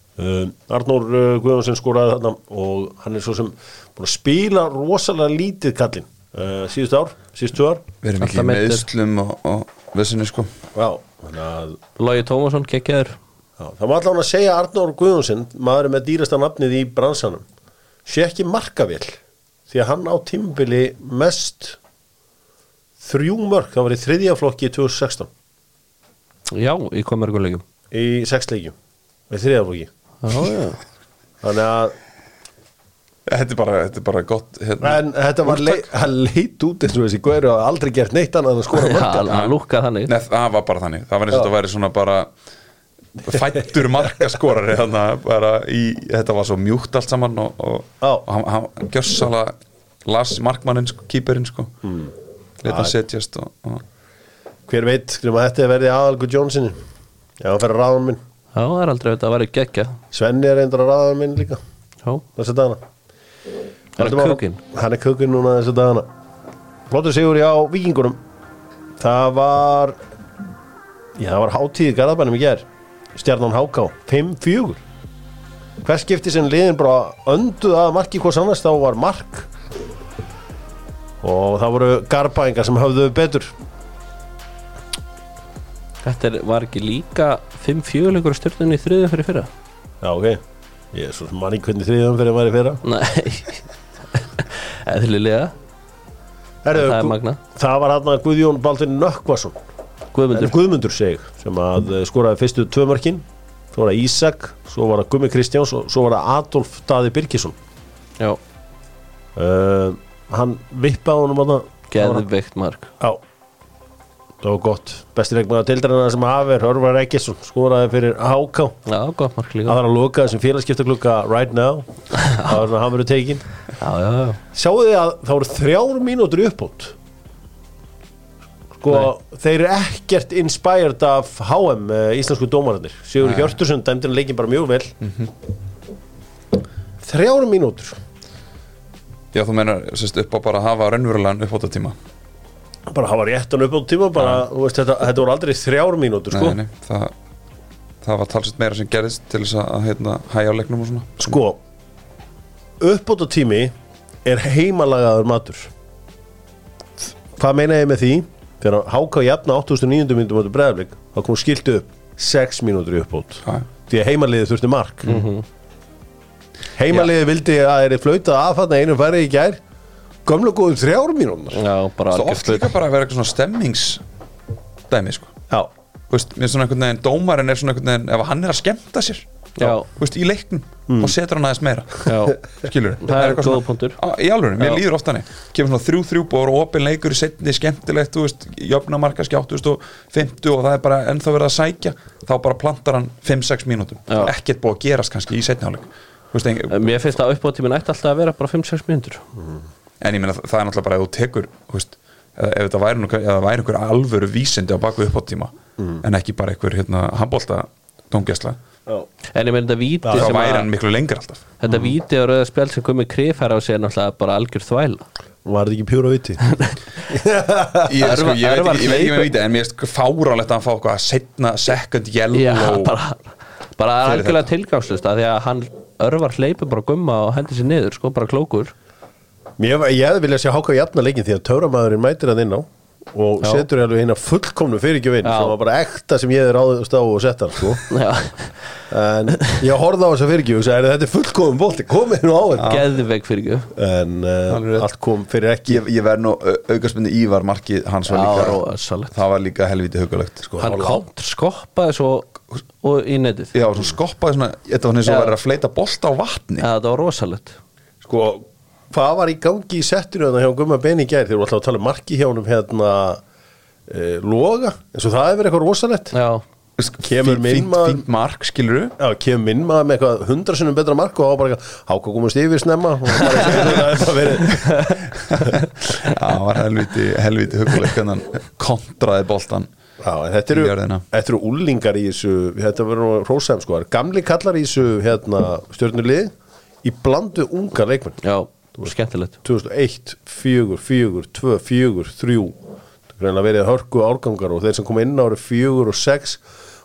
Speaker 1: Arnór uh, Guðjónsson skoraði þarna og hann er svo sem búin að spila rosalega lítið kallinn uh, síðust ár, síðust ár.
Speaker 2: Við erum ekki
Speaker 3: Alltaf
Speaker 2: í
Speaker 3: meiddur.
Speaker 2: meðslum og, og vissinni sko.
Speaker 3: Logi Tómasson, kekkjaður
Speaker 1: Já, það má allavega að segja Arnór Guðjónsson maður með dýrasta nafnið í bransanum. Sé ekki markavél því að hann á tímabili mest þrjú mörg, það var í þriðja flokki í 2016
Speaker 3: Já, í hvað mörgum leikum
Speaker 1: í sex leikjum. Í þriðja flokki.
Speaker 3: Já, já
Speaker 1: þannig að
Speaker 2: Þetta er bara, þetta er bara gott hérna.
Speaker 1: en þetta var lei, hann leit út eins og þessi Guðru hafa aldrei gert neitt annað en að skora
Speaker 3: Já,
Speaker 1: marka
Speaker 3: hann lúkkað þannig.
Speaker 2: Nei, það var bara þannig. Það var eins og þetta væri svona bara fættur markaskorari þarna bara í, þetta var svo mjúkt allt saman og, og, og hann, hann gjössala las markmannin, sko, kýperinn sko. Mm. leta hann setjast og, og
Speaker 1: hver veit, skrifum að þetta verði aðalgu Jónssoni já, hann fer að ráðan minn
Speaker 3: Já, það er aldrei þetta að vera gekkja
Speaker 1: Svenni er reyndar að ráðan minn líka.
Speaker 3: Já,
Speaker 1: þessi dagana.
Speaker 3: Hann er kúkinn.
Speaker 1: hann er kukkin núna þessi dagana. Flottur sigur á vikingunum það var já, það var hátíð í Garðabænum í ger stjarnan Háká, 5-4 hvers skipti sem liðin bara önduð að marki hvers annars þá var mark. Og það voru Garðbængar sem höfðu betur
Speaker 3: þetta var ekki líka 5-4 leikur stjórnunni í þriðum fyrir fyrra?
Speaker 1: Já, ok, ég er svo manni hvernig þriðum fyrir að væri fyrra.
Speaker 3: Nei. *laughs* Eðlilega.
Speaker 1: Herðu,
Speaker 3: Það magna
Speaker 1: það var hann að Guðjón Baldur Nökkvason.
Speaker 3: Guðmundur.
Speaker 1: Guðmundur seg sem að eh, skoraði fyrstu tvö mörkin. Svo var það Ísak, svo var það Gummi Kristjáns og svo var það Adolf Daði Birgisson.
Speaker 3: Já,
Speaker 1: uh, hann vippaði honum að
Speaker 3: geðveikt mark.
Speaker 1: Já Það var gott, besti leikmaður tildarinn sem hafið Hörvar Eggesson skoraði fyrir HK
Speaker 3: Já, gott mark
Speaker 1: Það
Speaker 3: líka
Speaker 1: var að loka þessum félagskiptaklukka right now. Það var hann verið tekin
Speaker 3: Já, já, já.
Speaker 1: Sjáu þið að það voru þrjár mínútur uppbót? Sko, þeir eru ekkert inspired af HM íslensku dómararnir. Sigur
Speaker 2: Nei.
Speaker 1: Hjörtursson dæmdi leikin bara mjög vel. Þrjár mínútur.
Speaker 2: Já, þú menar sérst, upp á bara að hafa raunverulegan uppbótatíma
Speaker 1: bara hafa réttan uppbót tíma bara, veist, þetta, þetta voru aldrei þrjár mínútur sko,
Speaker 2: nei, nei, það, það var talsett meira sem gerðist til þess að hérna, hæja á leiknum og svona.
Speaker 1: Sko uppbót tími er heimalagaður matur. Hvað meina ég með því? Þegar háka jafna 8900 myndum áttu breðarblik þá kom skiltu upp 6 mínútur í uppbót.
Speaker 2: Já.
Speaker 1: því að heimaliðið þurfti mark. Heimaliðið vildi að þeir flautað aðfatna einu færi í gær gömlu góðum þrjár
Speaker 3: bara
Speaker 2: Svo oft líka bara að vera eitthvað svona stemmingsdæmi sko.
Speaker 1: já,
Speaker 2: Þú veist, mér er svona einhvern veginn, dómarinn er svona einhvern veginn ef hann er að skemmta sér
Speaker 3: Já.
Speaker 2: þú veist, í leiknum og setur hann aðeins meira.
Speaker 3: Já, *laughs*
Speaker 2: skilur,
Speaker 3: Það er
Speaker 2: eitthvað
Speaker 3: góð
Speaker 2: svona-
Speaker 3: punktur.
Speaker 2: Á, í alveg, mér líður oft hannig kemur svona þrjú þrjú og opin leikur í setni skemmtilegt, þú veist, jöfnamarka skjáttu og 50 og það er bara ennþá verið að sækja þá bara plantar hann 5-6 mínútum ekkert búið að gerast kannski í setni hálfleik. Þú veist, en,
Speaker 3: mér finnst að uppbótíminn ætti alltaf að vera bara 5-6 mínútur
Speaker 2: en ég meina það er náttúrulega bara ef þú tekur þú veist, ef, ef þetta væri, það væri einhver alvöru vísindi á baku upp á tíma en ekki bara einhver hérna, handbólta tóngjæsla,
Speaker 1: já.
Speaker 3: En ég meina þetta víti
Speaker 2: þá
Speaker 3: sem
Speaker 2: væri
Speaker 3: að
Speaker 2: hann miklu lengur alltaf.
Speaker 3: Þetta víti á rauða spjald sem komið krifhæra á sig er náttúrulega bara algjör þvæla.
Speaker 1: Var þetta ekki pjúra viti *laughs*
Speaker 2: ég, sko, ég, veit ekki, ég veit ekki
Speaker 3: hleypur-
Speaker 2: með viti en mér er fárálegt að hann fá eitthvað setna second yellow
Speaker 3: Já, bara, bara algjörlega tilgangslust að því að hann örvar hleypur bara gumma og hendur sér niður, sko, bara klókur
Speaker 1: Mér, ég hefði viljað sjá háka jafna leikin því að Tauramæðurinn mætir hann inn á og
Speaker 3: Já.
Speaker 1: setur alveg hérna fullkomnu fyrirgjöfin
Speaker 3: Já.
Speaker 1: sem var bara ekta sem ég er ráðust á og sett hann sko.
Speaker 3: Já,
Speaker 1: en ég horfði á þessa fyrirgjöf og sagði þetta er fullkomun bolti, komið nú á þetta.
Speaker 3: Geðveik fyrir ekki
Speaker 1: en uh, allt kom fyrir ekki.
Speaker 2: Ég, ég verð nú aukarspunni Ívar markið hans var
Speaker 3: Já,
Speaker 2: líka
Speaker 3: rosalegt.
Speaker 2: Það var líka helviti hugulegt
Speaker 1: Sko,
Speaker 3: Hann kontra skoppaði svo og í netið.
Speaker 2: Já, svona skoppaði svona Þetta var eins og
Speaker 3: Já.
Speaker 2: verið að fleita bolta á vatni.
Speaker 3: Já, það var rosalegt.
Speaker 1: Sko, hvað var í gangi í settinu þannig hjá Gumma Benny gær? Þegar við alltaf að tala um marki hjá honum hérna uh, loga, eins og það hefur verið eitthvað rosalegt.
Speaker 3: Já,
Speaker 1: kemur
Speaker 2: Fínt-
Speaker 1: minn
Speaker 2: fínt, mark, skilur
Speaker 1: Já, kemur minn maður með eitthvað hundra sinnum betra mark og þá bara eitthvað, háka komast yfir snemma? Og það er bara verið *laughs*
Speaker 2: Já, það var helviti, helviti hann kontraði boltan
Speaker 1: Já, þetta eru, eru úlingar í þessu, þetta verður nú hrósæm sko, gamli kallar í þessu hérna, stjórnulið í blandu unga leikmenn.
Speaker 3: Já, það var skemmtilegt.
Speaker 1: 2001, 4, 4, 2, 4, 3 það er greinlega verið hörku árgangar og þeir sem kom inn ári 4 og 6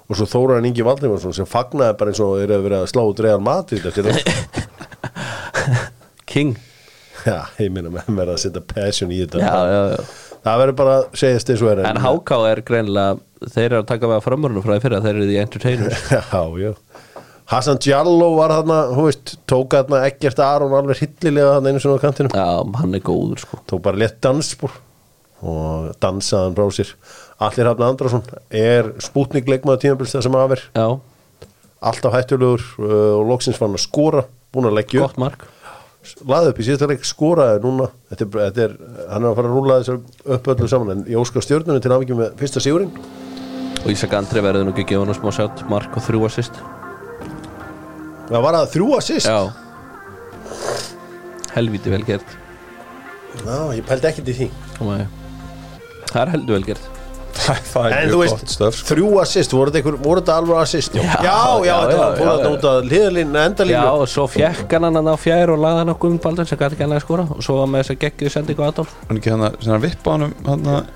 Speaker 1: og svo Þóraðan Ingi Valdimarsson sem fagnaði bara eins og þeir eru verið að slá Madrid eftir það *laughs*
Speaker 3: King.
Speaker 1: Já, ég minna með mér að setja passion í þetta.
Speaker 3: Já, já, já.
Speaker 1: Það verður bara að segjast eins og er
Speaker 3: En HK er greinilega Þeir eru að taka við að framörunum frá því fyrir Þeir eru því entertainers. *laughs*
Speaker 1: Já, já Hassan Djallo var þarna, hú veist, tók þarna ekkert Aron alveg hillilega þarna einu svona á kantinu
Speaker 3: Já, hann er góður sko.
Speaker 1: Tók bara létt dansspor og dansaðan brá sér. Allir Hafna Andrason er spútnik leikmaður tímabils það sem aðver
Speaker 3: Já,
Speaker 1: alltaf hættulegur uh, og loksins fann að skora búin að leggja upp,
Speaker 3: gott mark.
Speaker 1: Laði upp í síðasta leik skoraði núna, þetta er, þetta er hann er að fara að rúla þessar upp öllu saman en ég óskar stjórnunni til aðvikið með fyrsta sigurinn.
Speaker 3: Og Ísak Andri verður nú ekki gefa hann smá sjátt. Mark og þrjú assist
Speaker 1: það var að þrjú assist?
Speaker 3: Já. Helvíti vel gert.
Speaker 1: Já, ég pældi ekkert í því.
Speaker 3: Nei. Það er heldur vel gert.
Speaker 2: Það, það er
Speaker 1: En þú
Speaker 2: mjög
Speaker 1: veist,
Speaker 2: gott stöf sko.
Speaker 1: þrjú assist, voru þetta, einhver, voru þetta alveg assist? Já,
Speaker 3: Já,
Speaker 1: já, já,
Speaker 3: já,
Speaker 1: þetta
Speaker 3: já,
Speaker 1: var
Speaker 3: já,
Speaker 1: þetta
Speaker 3: já.
Speaker 1: út að liðalínu,
Speaker 3: Já,
Speaker 1: endalínu
Speaker 3: og svo fjekk hann hann á fjær og lagði hann á Guðmund Baldur sem gæti ekki hann að skora. Og svo var með þess að geggju sendingu á Adolf.
Speaker 2: Hann ekki hann að sem hann vippa hann hann að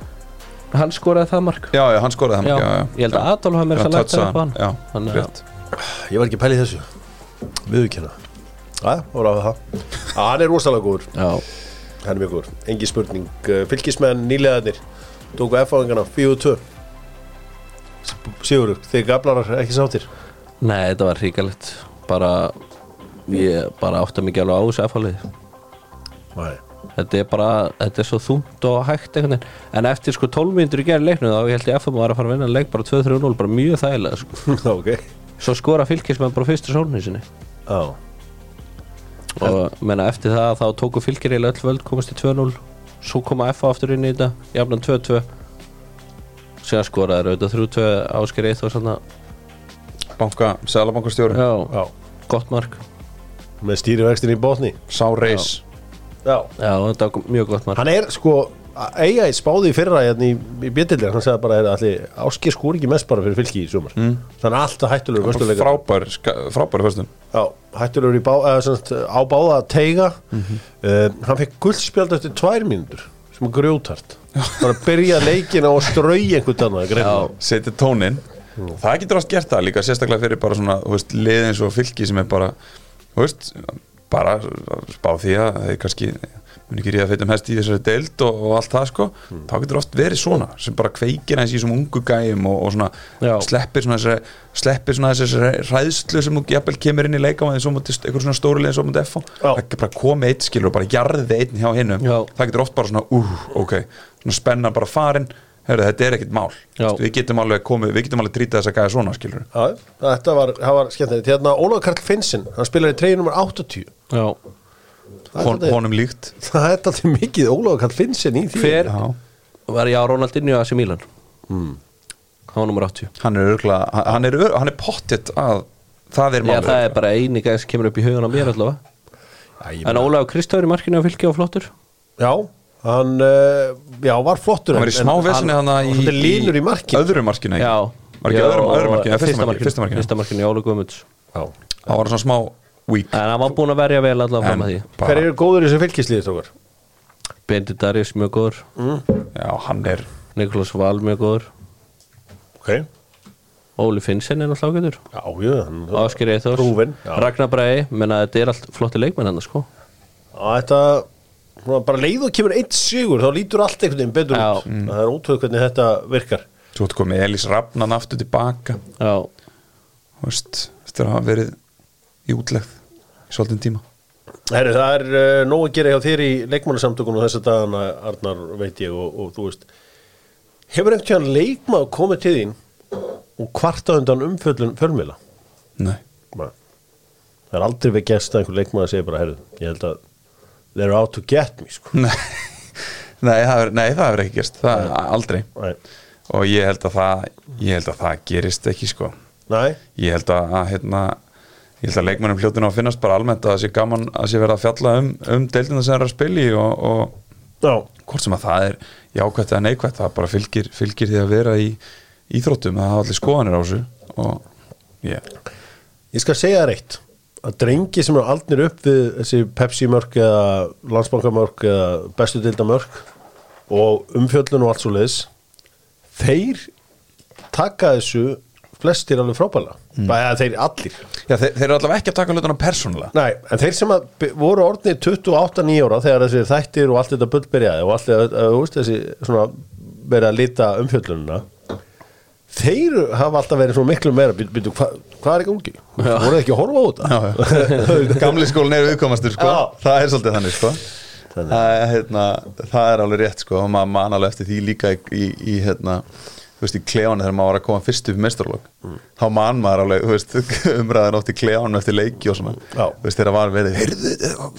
Speaker 3: Hann skoraði það mark.
Speaker 2: Já, já, hann skoraði
Speaker 3: Já,
Speaker 2: hann já, já.
Speaker 3: ég held að Adolf hafa með
Speaker 2: Já,
Speaker 3: þess að lagt það upp á hann.
Speaker 2: Já,
Speaker 3: Þannig að-
Speaker 2: rétt.
Speaker 1: Ég var ekki að í þessu Viðurkenna. Já, voru að það. Hann er rosalega góður, hann er mjög góður. Engi spurning, Uh, fylgismenn nýlegaðnir Tóku F-áðingana 4-2 Sigurður, þið gablarar ekki sáttir?
Speaker 3: Nei, þetta var hríkalegt bara ég bara átta mikið alveg á þessu
Speaker 1: Nei.
Speaker 3: Þetta er bara, þetta er svo þungt og hægt einhvern veginn, en eftir sko 12 mínútur í gerð leiknum þá held ég FM var að fara að vinna leik bara 2-3-0, bara mjög þægilega sko. *laughs*
Speaker 1: Ok
Speaker 3: svo skora fylkismenn bara fyrstu sólni sinni
Speaker 1: Já
Speaker 3: og menna eftir það þá tóku fylgir eiginlega öll völd komast í 2-0 svo koma FA aftur inn í þetta jafnan 2-2 síðan skoraði auðvitað 3-2 ásker 1 og svona
Speaker 2: Banka,
Speaker 3: Já. Gott mark.
Speaker 1: Með stýrivextin í botni.
Speaker 2: Sá reis
Speaker 1: Já.
Speaker 3: Já, þetta var mjög gott mark.
Speaker 1: Hann er sko eiga í spáði í fyrra hérna í, í bjöldildir, hann sagði bara áskir skúr ekki mest bara fyrir fylki í sumar. Mm. þannig að alltaf hættulegur vöstuleika
Speaker 2: Frábær, frábær föstun
Speaker 1: Já, hættulegur í bá, eða, sagt, á báða að teiga
Speaker 2: Mhm.
Speaker 1: uh, hann fekk guldspjald eftir tvær mínútur sem er grjótart bara að byrja leikin á að strauja einhvern greinilega.
Speaker 2: Setja tónin Það getur ást gert það líka sérstaklega fyrir bara svona þú veist, lið eins og fylki sem er bara þú veist, bara spá því að þeir kannski mun ekki ríða feitum hest í þessari deild og, og allt það sko, þá getur oft verið svona sem bara kveikir eins í þessum ungu gæjum og, og svona
Speaker 3: Já.
Speaker 2: sleppir svona þessari sleppir svona þessari ræðslu sem þú jafnvel kemur inn í leikamann svo mútið eitthvað svona stóri lið svo mútið F
Speaker 1: Já.
Speaker 2: það getur bara komið eitt skilur og bara jarðið einn hjá hinnum það getur oft bara svona, uh, ok svona spenna bara farin, Heru, þetta er ekkit mál.
Speaker 3: Já.
Speaker 2: við getum alveg komið, við getum alveg trítið þess að gæja svona skilur
Speaker 1: Já, þetta var, það var skemmtilegt. Hérna Ólaf Karl Finnsen, hann spilar í treyju nummer 80
Speaker 3: já,
Speaker 1: er
Speaker 2: Hon, honum líkt. *laughs*
Speaker 1: Það er alltaf mikið Ólaf Karl Finnsen í því.
Speaker 3: Hver
Speaker 2: Já.
Speaker 3: var ég á Ronaldinho að sem Milan? Hann var nummer 80
Speaker 2: hann er örgla, hann er, hann er pottitt að það er
Speaker 3: já,
Speaker 2: málið.
Speaker 3: það er bara eini gæð sem kemur upp í hugun á mér allavega.
Speaker 1: Æ, ég
Speaker 3: en Ólaf Kristóður í markinu á fylki og flottur?
Speaker 1: Já, hann uh, já, var flottur
Speaker 2: hann var í smá
Speaker 1: en
Speaker 2: vesinni
Speaker 1: hann-
Speaker 2: í,
Speaker 1: er í markinu.
Speaker 2: öðru markinu ekki?
Speaker 3: já,
Speaker 2: var ekki
Speaker 3: Já,
Speaker 2: öðru, öðru
Speaker 3: og
Speaker 2: markinu, eða fyrsta markinu, fyrsta markinu.
Speaker 3: Í Óla Guðmunds.
Speaker 1: Já.
Speaker 2: það var svona smá weak
Speaker 3: en hann var búinn að verja vel allavega fram að því.
Speaker 1: Hver eru góður í þessu fylkislið tókar?
Speaker 3: Bendi Darius mjög góður.
Speaker 2: Já, hann er
Speaker 3: Nikolás Val mjög góður.
Speaker 1: Ok,
Speaker 3: Óli Finnsen er náttúrulega ágætur.
Speaker 1: Já, jú, hann
Speaker 3: Ásker Eithors
Speaker 1: Prúfinn, já.
Speaker 3: Ragnar Brei menna þetta er allt flotti leikmenn hann sko.
Speaker 1: Já, Þetta, svona bara leið og kemur eitt sigur þá lítur allt einhvern veginn betur
Speaker 3: Já.
Speaker 1: út. Það er ótrúið hvernig þetta virkar.
Speaker 2: Svo ertu komið Elís Rafnan aftur tilbaka.
Speaker 3: Já,
Speaker 2: Þú veist, Eftir að hafa verið í útlegð svolítinn tíma.
Speaker 1: Herri, það er uh, nóg að gera hjá þér í leikmannasamtökunum þessa dagana, Arnar, veit ég og, og þú veist. Hefur einhvern tíðan leikmaður komið til þín og kvarta undan umfjöllun fjölmila
Speaker 2: Nei.
Speaker 1: Það er aldrei við gæst að einhver leikmaður segir bara, herri, ég held að they're out to get me, sko.
Speaker 2: Nei, *laughs* nei, það er, nei, það hefur ekki er aldrei.
Speaker 1: Nei,
Speaker 2: Og ég held að það Ég held að það gerist ekki sko.
Speaker 1: Nei.
Speaker 2: Ég held að, að hérna Ég held að leikmennum hljótinu að finnast bara almennt að það sé gaman að sé verið að fjalla um, um deildina sem er að spila í og, og hvort sem að það er jákvætt eða neikvætt það bara fylgir, fylgir því að vera í íþróttum, það hafa allir skoðanir á þessu og ég
Speaker 1: Ég skal segja þér eitt að drengi sem eru aldnir upp við þessi Pepsi mörk eða landsbankamörk eða bestu dilda mörk og umfjöllun og allt svo leiðis þeir taka þessu flestir alveg frábæla mm. bara þeir allir.
Speaker 2: Já, þeir, þeir eru allavega ekki að taka hlutana persónulega.
Speaker 1: Nei, en þeir sem voru orðnir 28-9 ára þegar þessi þættir og allt þetta bull byrjaði og allt þetta, þú veist, þessi svona verið að lita umfjöllununa þeir hafa alltaf verið svona miklu meira byrju, hva, hvað er ekki ungi? voru þið ekki að horfa á þetta? *laughs*
Speaker 2: Gamli skólinn er viðkomastur sko.
Speaker 1: Já.
Speaker 2: það er svolítið þannig sko. Er, hérna, það er alveg rétt sko. Og maður man alveg eftir því líka í, í, í hérna þú veist, í klefanum þegar maður var að koma fyrst upp í meistarlokk þá man maður alveg, þú veist, *laughs* umræðan oft í klefanum eftir leiki og svona.
Speaker 1: Já.
Speaker 2: þú veist, þegar var verið, heyrðu,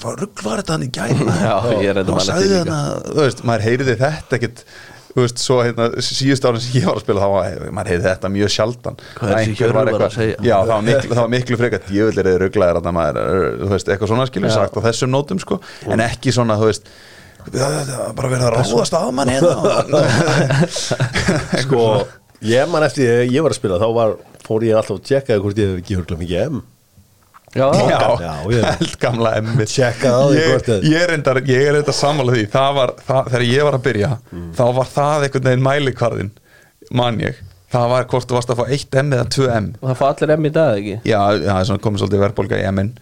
Speaker 2: hvað rugg var þetta hann í *laughs*
Speaker 3: reyndar
Speaker 2: Þá sagði
Speaker 3: líka.
Speaker 2: hana, þú veist, maður heyrði þetta ekkit þú veist, svo hérna, síðust árin sem ég var að spila þá var, maður heyrði þetta mjög sjaldan.
Speaker 3: Hvað er þessi Hjörvar að segja?
Speaker 2: Já, það var miklu, miklu frekar djöfulir eða að er, þú veist, eitthvað svona skilur sagt á þessum nótum, sko, en ekki svona, þú veist bara verið að ráðast að mann hérna.
Speaker 1: Sko, ég man eftir því að ég var að spila þá var, fór ég alltaf að tjekka hvort ég hef ekki hörgla mikið M.
Speaker 3: Já,
Speaker 2: Já,
Speaker 1: Já,
Speaker 2: held gamla emmi
Speaker 1: Tjekkað á því
Speaker 2: ég, er er reyndar sammála því. Það var, það, þegar ég var að byrja þá var það einhvern veginn mælikvarðin man ég, það var hvort þú varst að fá 1M eða 2M
Speaker 3: það fá allir emmi í dag ekki?
Speaker 2: Já, það er svona komið svolítið verðbólga í M-in.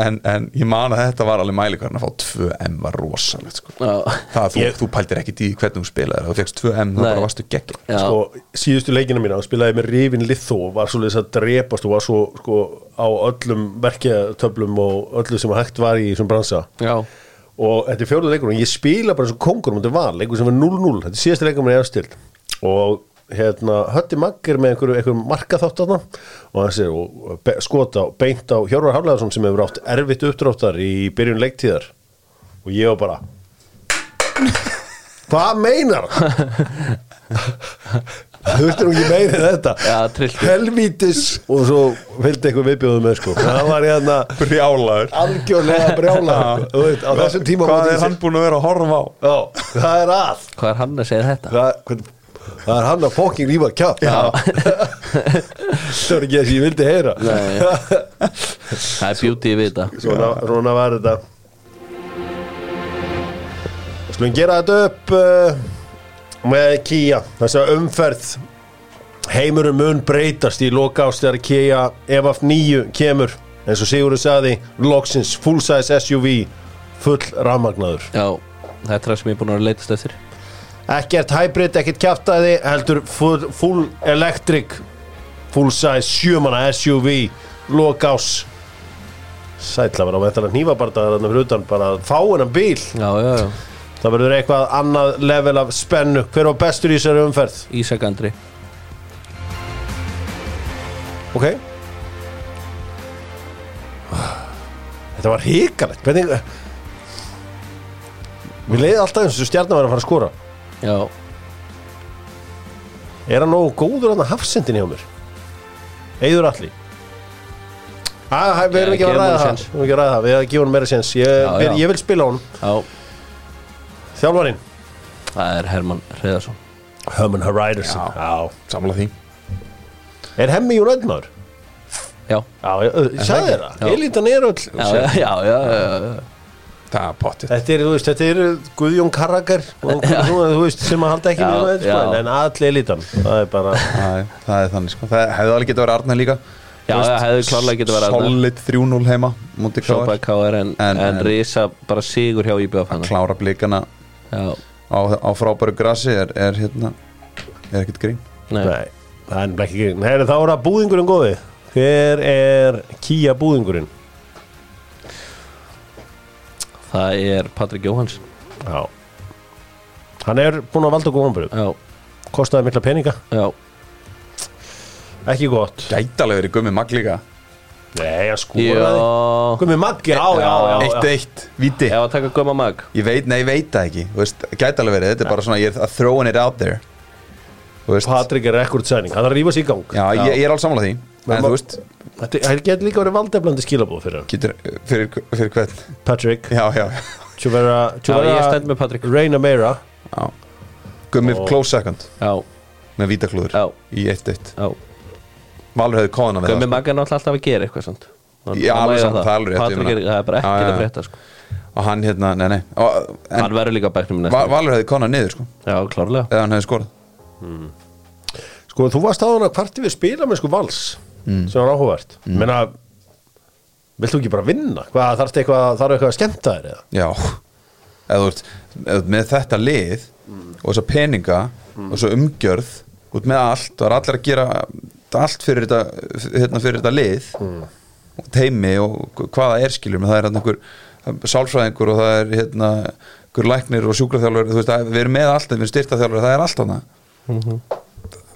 Speaker 2: En, en ég man að þetta var alveg mælikvarðin að fá 2M var rosalegt sko.
Speaker 3: Já,
Speaker 2: það, þú,
Speaker 1: Ég-
Speaker 2: þú pældir ekki í hvernig þú spilaðir þú fegst 2M, þá bara varstu gegn
Speaker 1: sko, síðustu leikina mína, þá spilaði ég með Rifin Lithó var svolítið að drepast og var svo sko, á öllum verkjatöflum og öllu sem hægt var í þessum bransa.
Speaker 3: Já,
Speaker 1: og þetta er fjóruð leikur og ég spila bara eins og kongur um þetta val, leikur sem er 0-0 þetta er síðasta leikur mér efstild og hérna, Hötti Magg er með einhverju, einhverju markaþátt þarna. Og hann og be, skota beint á Hjörvar Hafleðarsson sem hefur átt erfitt uppdráttar í byrjun leiktíðar. Og ég var bara hvað meinar *laughs* þú veist nú ekki meira en þetta.
Speaker 3: Já,
Speaker 1: helvítis. Og svo fylgdi einhver viðbjóðu með sko. Það var hérna
Speaker 2: brjálaður.
Speaker 1: algjörlega brjála þú veit, á þessum tíma
Speaker 2: hvað er hann búin að vera að horfa á?
Speaker 1: Já, það er að.
Speaker 3: Hvað er hann að segja þetta?
Speaker 1: Hvern, það er hann að fóking rífa kjátt Það er ekki það sem ég vildi heyra.
Speaker 3: Það er beauty við þetta
Speaker 1: svona, svona var þetta. Skulum gera þetta upp uh, með Kia þessa umferð. Heimurinn mun breytast í loka ást þegar Kia EVF 9 kemur. Eins og Sigurður saði loksins full size SUV full rammagnaður
Speaker 3: já, þetta er það sem ég er búin að leitast eftir
Speaker 1: ekkert hybrid, ekkert kjaftaði heldur full, full electric full size sjömanna SUV lokás sætla vera á þetta nýfabardaðar þarna fyrir utan bara fá hennan bíl.
Speaker 3: Já, já, já,
Speaker 1: það verður eitthvað annað level af spennu. Hver var bestur í þessari umferð?
Speaker 3: Ísak Andri.
Speaker 1: Ok. Þetta var híkalegt hvernig við leiði alltaf eins og stjarnar var að fara að skora
Speaker 3: já,
Speaker 1: Er hann nógu góður hann að hafsendin hjá mér? Eður allir Æ, við erum ekki að ræða það. Við erum ekki að ræða það, við erum að gefa hann meira séns. Ég, ég, ég vil spila honum.
Speaker 3: Já,
Speaker 1: Þjálfarinn.
Speaker 3: Það er Herman Hreðarsson
Speaker 1: Herman Hariderson
Speaker 2: Já. samla því.
Speaker 1: Er hemmi United maður?
Speaker 3: já,
Speaker 1: Já, ég, ég sagði þér það.
Speaker 3: Já.
Speaker 1: Elítan er öll
Speaker 3: já, já, já, já, já, já.
Speaker 2: Það er pottið
Speaker 1: Þetta er, veist, þetta er Guðjón Karrakar og *laughs* þú veist, sem að halda ekki
Speaker 3: Já,
Speaker 1: með United sko, en all elítan það er bara
Speaker 2: það það er þannig sko. Það hefði alveg getið að vera Arnar líka.
Speaker 3: Já,
Speaker 2: veist,
Speaker 3: það hefði klárlega getað verið þarna.
Speaker 2: Solid 3-0 heima Múti
Speaker 3: Sopa
Speaker 2: KR
Speaker 3: KR en,
Speaker 2: En-
Speaker 3: en, risa bara sigur hjá IBF hana
Speaker 2: Klára blikana
Speaker 3: Já,
Speaker 2: á, á frábæru grasi er, er hérna Er ekkert grín.
Speaker 3: Nei,
Speaker 1: Nei, það er ekki ekki Nei, þá er það búðingurinn góði. Hver er kýja búðingurinn?
Speaker 3: Það er Patrik Jóhans
Speaker 1: Já. Hann er búinn að valda góðan byrju
Speaker 3: Já,
Speaker 1: Kostaði mikla peninga.
Speaker 3: Já,
Speaker 1: Ekki gott.
Speaker 2: Gæti alveg verið gummi magg líka.
Speaker 1: Nei, hann skoraði.
Speaker 3: Já.
Speaker 1: Gummi Maggi, já, já, já, já.
Speaker 2: 1-1, víti.
Speaker 3: Ef að taka gumma mag
Speaker 2: Ég veit, nei, ég veit það ekki. Þú veist, Gæti alveg verið, þetta er bara svona Ég er að throwing it out there. Þú veist.
Speaker 1: Patrik er rekordsæning, hann er að rífa sig í gang.
Speaker 2: Já, ég, ég er alls sammála því En þú veist,
Speaker 1: Þetta það getur líka verið valdeflandi skilabóð fyrir hann.
Speaker 2: Getur Fyrir, fyrir hvern?
Speaker 1: Patrick,
Speaker 2: Já, já,
Speaker 1: Tjúvera
Speaker 3: Já, ég stend með Patrik
Speaker 1: Reina Meira.
Speaker 2: Já. Gummi
Speaker 1: Og-
Speaker 2: close second.
Speaker 3: Já,
Speaker 2: Með vítaklúður
Speaker 3: já,
Speaker 2: Í 1-1
Speaker 3: já.
Speaker 2: Valur hefði kóðan við
Speaker 3: Gummi
Speaker 2: það
Speaker 3: mag er náttúrulega alltaf að gera eitthvað svona
Speaker 2: Já, alveg saman, það. Er alveg meina.
Speaker 3: er, það er bara ekkert að frétta sko.
Speaker 2: sko. Og hann hérna, nei, nei. Og, En
Speaker 3: Hann verður líka á bæknum
Speaker 2: Va-
Speaker 3: næsta
Speaker 2: Valur hefði kóðan niður, sko.
Speaker 3: Já, klárlega.
Speaker 2: Eða hann hefði skorað.
Speaker 1: Sko, þú varst áðan að kvarti við spila með sko vals sem var áhugavert. Mm. Menna, vilt þú ekki bara vinna? Hvað, þarf eitthvað, þarf eitthvað að skemmta þér eða?
Speaker 2: Já. Eða þú ert með þetta lið Og þessa peninga Og þessa umgjörð Út með allt það er allir að gera Allt fyrir þetta, hérna, fyrir þetta lið. Og teimi og hvaða er skilur Það er hérna einhver sálfræðingur Og það er hérna Einhver læknir og sjúkraþjálfur Þú veist, við erum með allt Við erum styrtaþjálfur Það er allt hana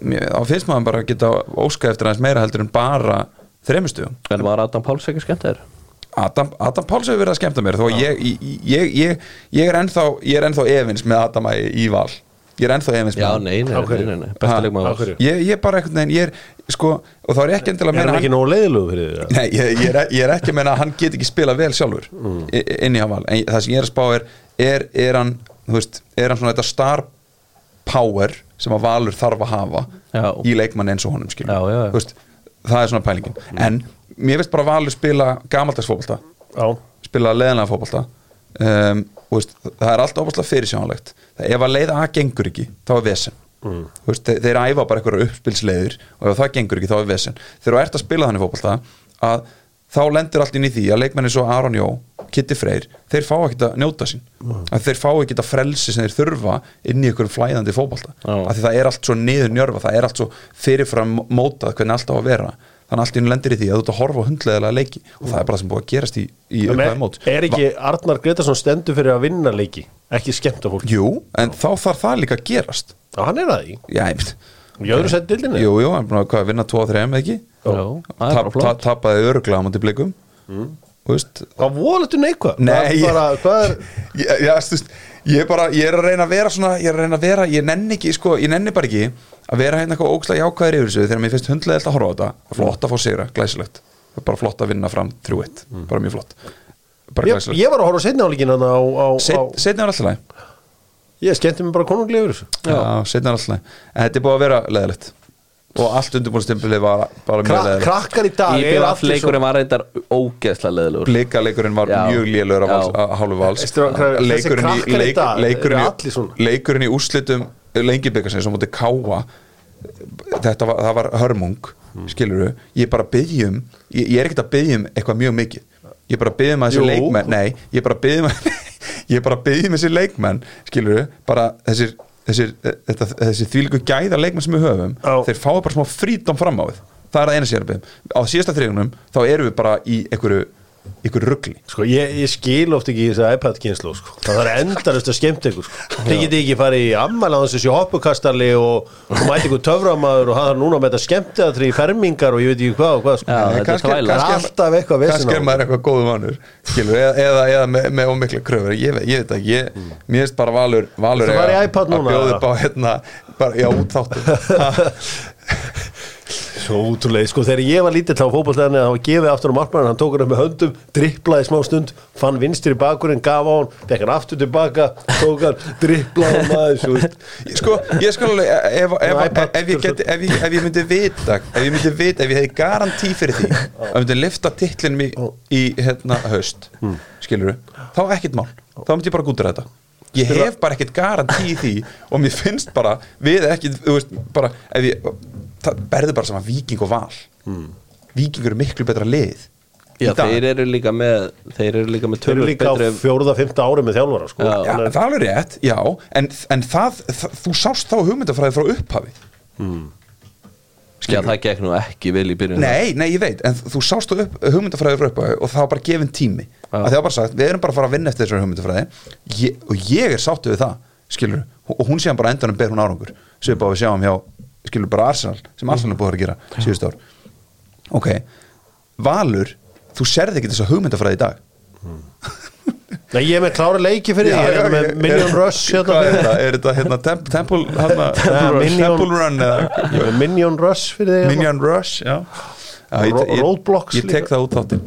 Speaker 2: Mér, Þá finnst maður bara geta óska eftir aðeins meira heldur en bara þremustugum
Speaker 3: En var Adam Páls ekki skemmt þér?
Speaker 2: Adam, Adam Páls hefur verið að skemmta mér þó að ég, ég, ég, ég, ég er ennþá ég er ennþá efins með Adam í, í val ég er ennþá efins með
Speaker 3: Já,
Speaker 2: hann.
Speaker 3: nei, nei,
Speaker 1: Á
Speaker 3: nei, nei,
Speaker 1: á
Speaker 2: ég, ég bara einhvern veginn, ég er sko, og þá er ég ekki endilega að
Speaker 1: Er
Speaker 2: meina
Speaker 1: hann ekki nógu leiðilegu fyrir því?
Speaker 2: Nei, ég, ég, er, ég er ekki að meina að hann get ekki spila vel sjálfur
Speaker 1: Mm.
Speaker 2: inn í hann val, en það sem ég er að spá er er, er hann, þú veist, er hann svona þetta star power sem að Valur þarf að hafa
Speaker 3: Já.
Speaker 2: í leikmann eins og honum skilur.
Speaker 3: Já, já, já.
Speaker 2: Þú veist, það er svona pælingin. En mér veist bara Valur spila gamaldagsfótbolta
Speaker 1: Já,
Speaker 2: spila leðanlega fótbolta. Um, það er allt óbúslega fyrirsjánlegt það ef að leiða A gengur ekki þá er vesen. Mm. veist, þeir, þeir æfa bara einhverja uppspilsleiður og ef það gengur ekki þá er vesen. Þegar þú ert að spila þannig fótbolta að þá lendir allt inn í því að leikmenni svo Aron Jó, Kitty Freyr þeir fá ekki að njóta sín. Að þeir fá ekki að frelsi sem þeir þurfa inn í einhverjum flæðandi fótbolta.
Speaker 3: Já.
Speaker 2: af því það er allt svo niður njörfa það er allt svo fyrirfram mótað hvernig allt á að vera. Þannig að allt einu lendir í því að þú ert að horfa á hundleðilega leiki og það er bara það sem búið að gerast í, í
Speaker 1: En
Speaker 2: upphæði mót
Speaker 1: er ekki Arnar Gretarsson stendur fyrir að vinna leiki ekki skemmta fólk
Speaker 2: Jú, en þá þarf það líka að gerast.
Speaker 1: Já, hann er það í
Speaker 2: Já, ég veit.
Speaker 1: Í öðru sett dildinni
Speaker 2: Jú, jú, hann búin að hvað, vinna 2-3 eða ekki
Speaker 3: Já, það
Speaker 2: Tap,
Speaker 3: bara
Speaker 2: ta,
Speaker 3: flott.
Speaker 2: Tapaði öruglega á múti blikum. Mm. veist,
Speaker 1: Hvað volatu neikvað?
Speaker 2: Nei, ég-
Speaker 1: bara, hvað er *laughs*
Speaker 2: ég, já, þú veist, ég bara Ég er að reyna að vera svona Ég er að reyna að vera Ég nenni ekki, sko, ég nenni bara ekki Að vera hérna eitthvað ógslag jákvæðir yfir þessu Þegar mér finnst hundlega að horfa á þetta. Flott að fá sigra, glæsilegt. Bara flott að vinna fram 3-1 Bara mjög flott. Bara
Speaker 1: ég, var að horfa setna áleikin á, á, á
Speaker 2: Setna er alltaf
Speaker 1: Ég skemmti mig bara konunglega yfir þessu.
Speaker 2: Já, setna er alltaf En þetta er búið að vera leðilegt Og allt undirbúinstimpilið var bara mjög
Speaker 1: Kra,
Speaker 2: leðilegt
Speaker 1: Krakkar í dag
Speaker 3: leikurinn var reyndar ógeðslega leðilegur
Speaker 2: Blikaleikurinn var
Speaker 3: Já.
Speaker 2: mjög af,
Speaker 3: Já.
Speaker 2: vals, af hálfu vals
Speaker 1: Veistu hvað- þessi
Speaker 2: leikurinn í,
Speaker 1: krakkar í
Speaker 2: leik,
Speaker 1: dag
Speaker 2: leikurinn,
Speaker 1: eru
Speaker 2: í,
Speaker 1: allir svona.
Speaker 2: leikurinn í úrslitum lengibikarsins á móti káa þetta var, það var hörmung
Speaker 1: Hmm.
Speaker 2: skilur ég er bara að byggjum ég, ég er ekkert að byggjum eitthvað mjög mikið ég er bara að byggjum að þessi
Speaker 1: Jú.
Speaker 2: leikmenn nei, ég er bara að byggjum *laughs* að ég er bara að byggjum þessi leikmenn skilur bara þessir þessi þvílíku gæða leikmenn sem við höfum
Speaker 1: Já.
Speaker 2: þeir fáið bara smá frítóm fram á við það er að eina sér að byggjum á síðasta þriðunum þá erum við bara í einhverju einhverju ruggli
Speaker 1: Sko, ég, ég skil oft ekki þess að iPad kynslu sko. það er endarist að skemmt ykkur sko. þið getið ekki farið í ammæla á þessu hoppukastali og, og mæti ykkur töframaður og hann er núna með þetta skemmtiðatri í fermingar og ég veit ekki hvað og hvað sko.
Speaker 3: Já, er
Speaker 2: kannski-
Speaker 1: það
Speaker 2: kannski
Speaker 1: á
Speaker 2: er maður eitthvað góðu mannur skilur, eða, eða, eða með, með ómikla kröfur ég, ég veit ekki, ég, mér finnst bara valur valur að bjóða
Speaker 1: eða?
Speaker 2: upp á hérna bara, já, út þáttu *laughs*
Speaker 1: Svo útrúlega, sko, þegar ég var lítill á fótballtæðinni það var gefið aftur á markmann, hann tók hann upp með höndum driplaði smá stund, fann vinstri bakurinn gaf á hann, fekk hann aftur tilbaka tók hann, driplaði hann maður svo, veist.
Speaker 2: sko, ég skal alveg ef, ef, ef,
Speaker 1: iPad.
Speaker 2: ef, ég ef, ég, ef ég myndi vita ef ég myndi vita, ef ég hefði garantí fyrir því að myndi lifta titlinum í, í hérna haust skilur þá ekkert mál, þá myndi ég bara gútur þetta ég hef bara ekkert garantí í því og mér finnst bara við ekki, þú veist, bara ef ég, það berður bara saman viking og val. Víkingur er miklu betra lið
Speaker 3: Já, þeir eru líka með þeir eru líka með
Speaker 1: Þeir eru líka á
Speaker 3: betri
Speaker 1: fjóruða, fymta ári með þjálfara sko.
Speaker 3: Já.
Speaker 2: Já,
Speaker 1: að-
Speaker 2: það er rétt, já. En, en það, það, þú sást þá hugmyndafræði frá upphafi.
Speaker 3: Já, það gekk nú ekki vel í byrjun.
Speaker 2: Nei, nei, ég veit, en þú sást þú upp, hugmyndafræði frá upphafi og það var bara gefin tími. Að það var bara sagt, við erum bara að fara að vinna eftir þessar hugmyndafræði. Ég, og ég er sáttu við það skilur, og hún séðan bara á endanum ber hún árangur. Svipað á við sjáum hjá, skilur bara Arsenal sem Arsenal búið að gera síðust ár. Ok, Valur þú serði ekki þessa hugmyndafræði í dag.
Speaker 1: Nei, ég er með klára leiki fyrir því, ég er með Minion Rush
Speaker 2: er þetta? Hérna Temp- Temple Temple Run
Speaker 1: Minion Rush fyrir því hérna.
Speaker 2: Minion Rush, já,
Speaker 1: Roadblocks
Speaker 2: Ég tek það út þáttinn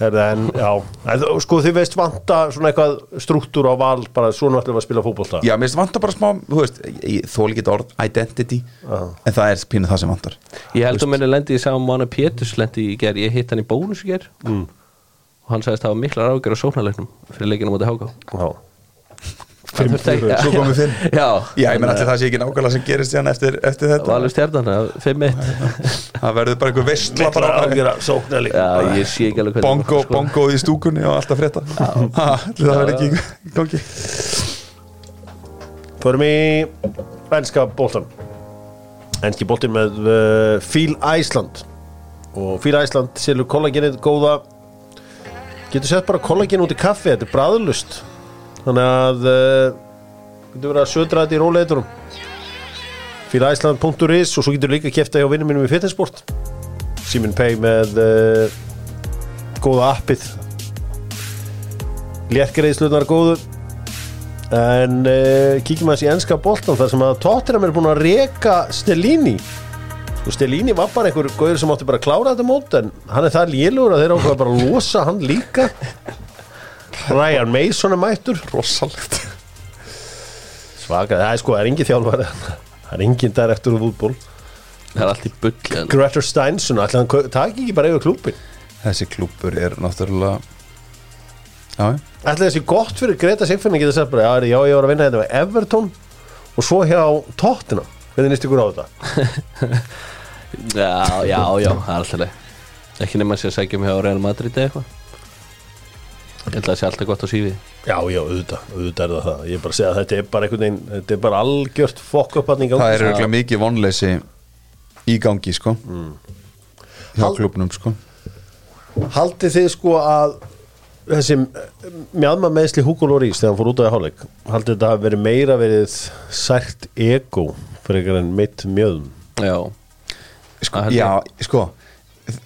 Speaker 1: en, já, en, sko þið veist vanta svona eitthvað struktúr á val bara svona ætlum við að spila fótbolta?
Speaker 2: Já, mér finnst vantar bara smá, þú veist ég- Þól ekki orð, identity En það er pínu það sem vantar.
Speaker 3: Ég held að minni lendi í saman Mána Péturs lendi í ger Ég hitt hann í bónus í ger mm. og hann sagðist að það var miklar ágjör á sóknarleiknum fyrir leikinu mútið háká
Speaker 1: Já,
Speaker 3: Ekki-
Speaker 2: Svo komið fimm.
Speaker 3: Já,
Speaker 2: Já, ég menn allir það sé ekki nákvæmlega sem gerist hérna eftir, eftir þetta.
Speaker 3: Valur stjarnan, 5-1 *laughs*
Speaker 2: Það verður bara einhver
Speaker 1: miklar
Speaker 2: bara
Speaker 1: ágjör að sókna líka
Speaker 3: Já, ég sé ekki alveg hvernig
Speaker 2: Bongo, bongo í stúkunni og alltaf frétta. Það verður ekki gangi.
Speaker 1: Förum í ennska bóltan Ennski bóltin með uh, Fíl Æsland og Fíl Æsland selur kollagenið góða. Getur sett bara kollagen út í kaffi þetta er bræðlust þannig að uh, getur verið að södra þetta í róleiturum fílæsland.is og svo getur líka kæfta hjá vinnum mínum í fitnessport Simin Pay með uh, góða appið. Léttgreiðslunar góðu. En uh, kíkjum að þessi ennska boltan þar sem að Tottenham er búin að reka Stellini. Og Stellini var bara einhver góður sem átti bara að klára þetta mót en hann er það lélugur að þeir ákveða bara að losa hann líka Ryan Mason er mættur.
Speaker 2: Rosalegt.
Speaker 1: Svaka, það er sko, það er engin þjálfari það er engin direktur úr fútból
Speaker 3: Það er allt í bulli
Speaker 1: Gretar Steinsson, ætla hann takk ekki bara yfir klúpin
Speaker 2: Þessi klúpur er náttúrulega
Speaker 1: ætla þessi gott fyrir Greta Sigfinni geta sagt bara, já, já, ég var að vinna þetta með Everton og svo hjá Tottenham. Hvernig nýst ykkur á þetta? *laughs*
Speaker 3: Já, já, já, það er alltaf leið. Ekki nema að sé að segja um hjá Real Madrid eða eitthvað Ég held að það sé alltaf gott á sífi
Speaker 1: Já, já, auðvitað, auðvitað er það það. Ég er bara að segja að þetta er bara einhvern veginn Þetta er bara algjört fokkapanning
Speaker 2: Það er auðvitað mikið vonleysi í gangi sko. Hjá
Speaker 1: Hal-
Speaker 2: klúbnum sko.
Speaker 1: Haldið þið sko að þessi mjadma meðsli Hugo Lloris þegar hann fór út á því hálfleik Haldið þetta hafi verið meira verið sært ego fyrir einhver en mitt mjöðum
Speaker 3: Já,
Speaker 2: sko. Já, sko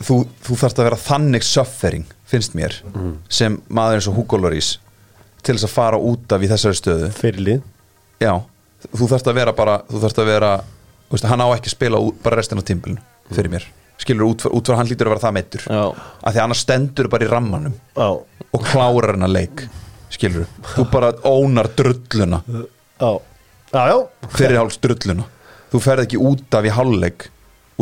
Speaker 2: þú, þú þarft að vera þannig suffering finnst mér, sem maður eins og Hugo Lloris til þess að fara út af í þessari stöðu.
Speaker 1: Fyrirlið
Speaker 2: Já, þú þarft að vera bara þú þarft að vera, þú veist, hann á ekki að spila út, bara restin af tímbilinu fyrir mér. Skilur út, fyrir hann lítur að vera það meittur
Speaker 3: já,
Speaker 2: að því annars stendur bara í rammanum
Speaker 1: Já,
Speaker 2: og klárar hennar leik skilur, þú bara ónar drulluna.
Speaker 1: Já, já, já.
Speaker 2: Fyrirháls drulluna. Þú ferð ekki út af í hálfleik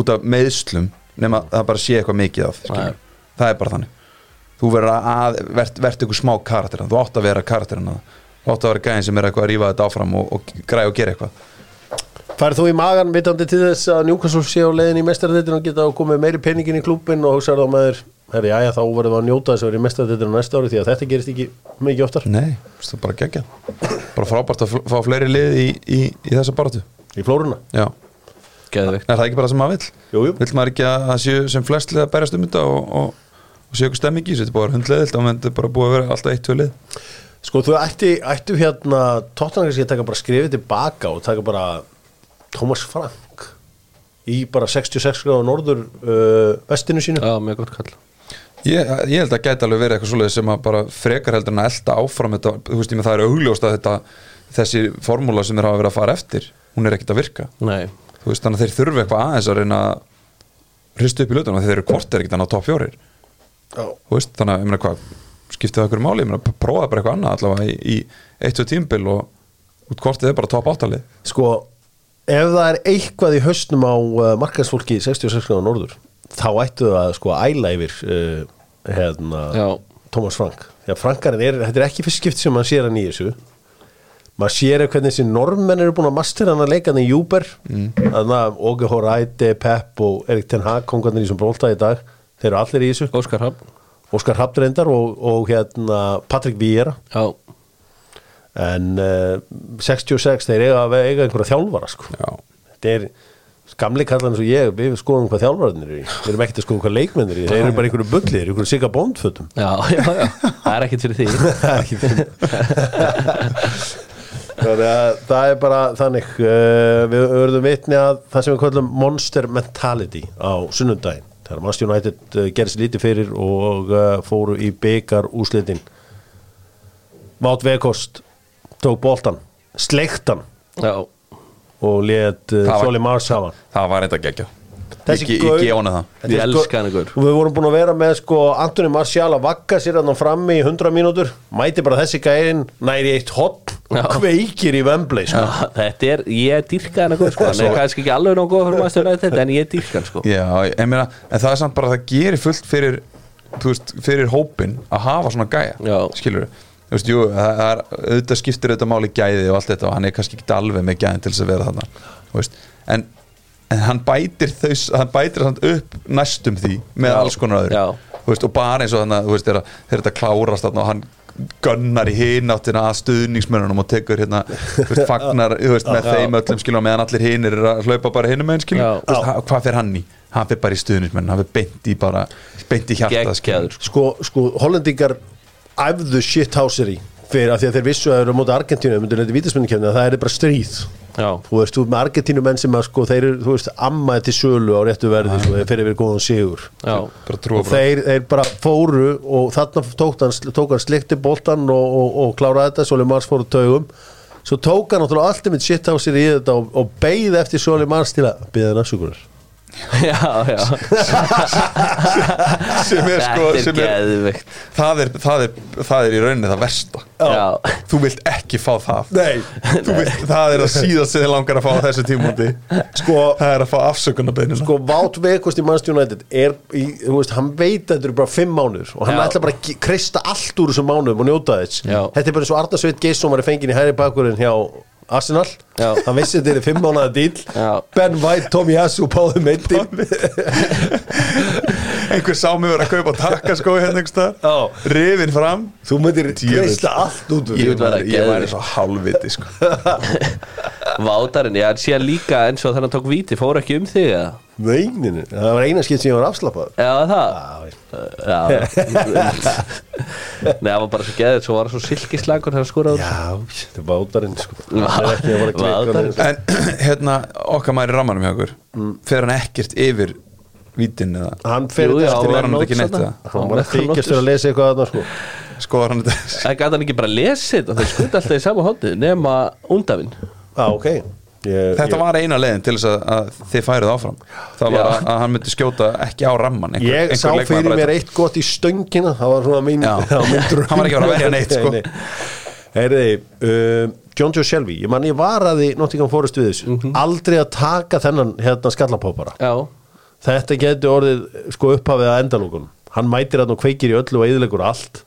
Speaker 2: út af meðslum nema það bara sé eitthvað mikið af það er bara þannig þú verður að verð, verð ykkur smá karakter þú átt að vera karakterina þú átt að vera gæðin sem er eitthvað að rífa þetta áfram og, og græða og gera eitthvað.
Speaker 1: Færið þú í magan vitandi til þess að Newcastle sé á leiðin í mestarðettin og geta komið meiri peningin í klúbin og hugsaður þá með þér herri, já, já, þá verðum við að njóta þess að vera í mestarðettin næsta ári því að þetta gerist ekki mikið oftar.
Speaker 2: Nei, það er bara gegja bara frábært að fá fleiri lið í, í, í þessa baratu
Speaker 1: í flóruna?
Speaker 2: Já,
Speaker 3: geðveikt.
Speaker 2: Er það ekki bara sem maður vill?
Speaker 1: Jú, jú.
Speaker 2: vill maður ekki að það séu sem flest lið að berjast um þetta og, og, og séu eitthvað stemming í þessu, þetta er bara hundleðilt og þetta er bara búið að vera alltaf eitt, tvö lið
Speaker 1: Sko, þú ætti, ættu hérna Tottenham kannski að taka bara skrifið tilbaka og taka bara Thomas Frank í bara 66 gráða norður uh, vestinu sínu.
Speaker 3: Já, mjög gott kall.
Speaker 2: Ég, ég held að gæti alveg verið eitthvað svoleiðis sem að bara frekar heldur en að elda áfram þetta, þú veist ég með það er augljóst að þetta þessi formúla sem þeir hafa verið að fara eftir hún er ekkert að virka.
Speaker 3: Nei,
Speaker 2: þú veist þannig að þeir þurfi eitthvað aðeins að reyna að hristu upp í lutunum þeir eru kortir ekkert að ná topp fjórir.
Speaker 1: Já,
Speaker 2: þú veist þannig að ég meina hvað skiptið það okkur máli, ég meina prófa bara eitthvað annað allavega í, í eitt og tímbil og út kortið er bara topp áttalið.
Speaker 1: Sko ef það er eitthvað í hausnum á uh, markaðsfólki í 66 gráða norður þá ættu það að sko æla yfir uh, hérna. Thomas Frank. Já, Frankarinn er, þetta er ekki fyrst skipt sem hann sér hann í þessu. Maður sér hvernig þessi normenn eru búin að mastera hann að leika hann í Júber mm. þannig að Óge Horæti, Pep og Erik Ten Hag kongarnir í sem brólta í dag þeir eru allir í þessu.
Speaker 3: Óskar Hafn
Speaker 1: Óskar Hafnrendar og, og hérna Patrik Víera
Speaker 3: Já,
Speaker 1: en uh, 66 þeir eiga eiga einhverja þjálfara sko.
Speaker 2: Já,
Speaker 1: þetta er gamli kallan eins og ég við skoðum hvað þjálfararnir eru í. Við erum ekkert að skoða hvað leikmennir eru í. Þeir eru bara einhverju bullir, einhverju sigga bóndfötum
Speaker 3: já, *laughs* já, já. Það er ekkert fyrir því. *laughs*
Speaker 1: Það er ekki fyrir að það er bara þannig uh, við verðum vitni að það sem við kallum monster mentality á sunnundaginn þegar Manchester United gerði sér lítið fyrir og uh, fóru í byggar úslitin Vátt Vekost tók boltan, sleiktan
Speaker 3: Já,
Speaker 1: og let
Speaker 2: var-
Speaker 1: Soli Mars hafa
Speaker 2: það var reynda geggja Ég ég gefa hana það.
Speaker 3: Ég elska hann ykkur
Speaker 1: við vorum búin að vera með sko Antoni Marcial að vakka sér hann frammi í 100 mínútur. Mæti bara þessi gærin næri eitt hot og kveikir í Wembley sko.
Speaker 3: Þetta er, ég dyrka hann ykkur sko. Hann er *laughs* kannski ekki alveg þetta En ég dyrka hann sko.
Speaker 2: Já, ég meina, en það er samt bara að það gerir fullt fyrir, þú veist, fyrir hópin að hafa svona gæja,
Speaker 3: Já.
Speaker 2: skilur þú veist, jú, það það er, auðvitað skiptir auðvitað máli gæði og allt þetta og hann er kannski ekki alveg með gæðin til þess að vera þarna þú en, en hann bætir þau, hann bætir samt upp næstum því með
Speaker 3: Já.
Speaker 2: alls konar öðru
Speaker 3: Já.
Speaker 2: þú veist, og bara eins og þannig, þú veist, þegar þetta klárast þarna og hann gunnar í hináttina að stuðningsmörunum og tekur hérna, þú veist, fagnar þú veist, með þeim öllum skilur meðan allir hinir er að hlaupa bara skilur,
Speaker 3: Já.
Speaker 2: þú veist, ha- hvað fer hann í hann fer bara í stuðnismenn, hann fer beint í bara beint í hjarta
Speaker 3: Geggjaður sko
Speaker 1: sko, sko hollendingar æfðu shithousery fyrir að því að þeir vissu að þeir eru á móti Argentínu að það er bara stríð
Speaker 3: Já,
Speaker 1: þú veist, þú ert með Argentínu menn sem að sko þeir eru, þú veist, ammaði til sölu á réttu verði sko, þeir fyrir verið góðan sigur.
Speaker 3: Já,
Speaker 2: bara trúa
Speaker 1: og þeir, þeir bara fóru og þarna tók hann, tók hann slikti boltan og, og, og kláraði þetta, Soli Mars fóru taugum. Svo tók hann náttúrulega alltaf mitt shithousery í þetta og, og beigði eftir Soli Mars til að beða hann afsökunar *laughs*
Speaker 3: já, já. *laughs*
Speaker 2: Sem er sko
Speaker 3: er
Speaker 2: sem er, það, er, það, er, það er í rauninni það versta.
Speaker 3: Já,
Speaker 2: þú vilt ekki fá það.
Speaker 1: Nei,
Speaker 2: Þú vilt, það er að síðast sem þið langar að fá þessu tímúti
Speaker 1: sko
Speaker 2: það er að fá afsökunarbeinu
Speaker 1: sko Vátt Vekost í Manchester United er, í, þú veist, hann veit að þetta eru bara fimm mánuður og hann
Speaker 3: Já.
Speaker 1: ætla bara að kreista allt úr þessum mánuðum og njóta þess.
Speaker 3: Já.
Speaker 1: þetta er bara eins og Arda Sveit Geisson var fengið í hæri bakurinn hjá Arsenal
Speaker 3: Já.
Speaker 1: hann vissi þetta er fimm mánuða díl
Speaker 3: Já.
Speaker 1: Ben White, Tommy Yasu, Páði Meittir
Speaker 2: einhver sá mig verið að kaupa takkaskói hérna einhvers staðar.
Speaker 1: Já.
Speaker 2: rifin fram
Speaker 1: þú myndir
Speaker 2: Djöfull.
Speaker 1: kreista allt út úr
Speaker 3: Ég
Speaker 1: því.
Speaker 3: vera
Speaker 2: ég væri
Speaker 3: geðvikt.
Speaker 2: svo hálfviti sko. *laughs*
Speaker 3: Vátarinn, já, síðan líka eins og þannig að tók víti, fór ekki um þig eða?
Speaker 1: Nei, nei, nei, það var eina skipt sem ég var afslappað
Speaker 3: Já, það
Speaker 1: Já,
Speaker 3: Já Nei, það var bara svo geðið, svo var það svo silkislagur þegar skoraði úr.
Speaker 1: Já, þetta er bátarinn sko. *laughs* Hann er ekki að að
Speaker 3: Bátarinn.
Speaker 1: hann.
Speaker 2: en *clears throat* hérna okkar maður í rammanum hjá okkur fer hann ekkert yfir vítin eða
Speaker 1: Hann fer
Speaker 2: hann ekki neitt?
Speaker 1: Hann var að þykjast að lesa eitthvað þarna sko
Speaker 2: skoðar hann þetta
Speaker 3: Það gæti hann ekki bara lesið þetta, þeir skuta alltaf í sama hóndi nema undafinn
Speaker 1: Já, ok. Ég,
Speaker 2: Þetta var eina leiðin til þess að, að þið færið áfram. Það var að, að hann myndi skjóta ekki á ramman einhver,
Speaker 1: Ég sá
Speaker 2: einhver leikmaður
Speaker 1: fyrir mér eitt gott í stöngina. Það var svona mín. *laughs*
Speaker 2: Hann var ekki að fara að verja neitt, sko.
Speaker 1: Nei, nei. Heyriði, uh, John Joe Shelby Ég man ég varaði Nottingham Forest við þessu.
Speaker 2: Mhm.
Speaker 1: Aldrei að taka þennan hérna skallapópara
Speaker 3: Já,
Speaker 1: Þetta getur orðið sko upphafið að endalókunum Hann mætir hann og kveikir í öllu og eðilegur allt.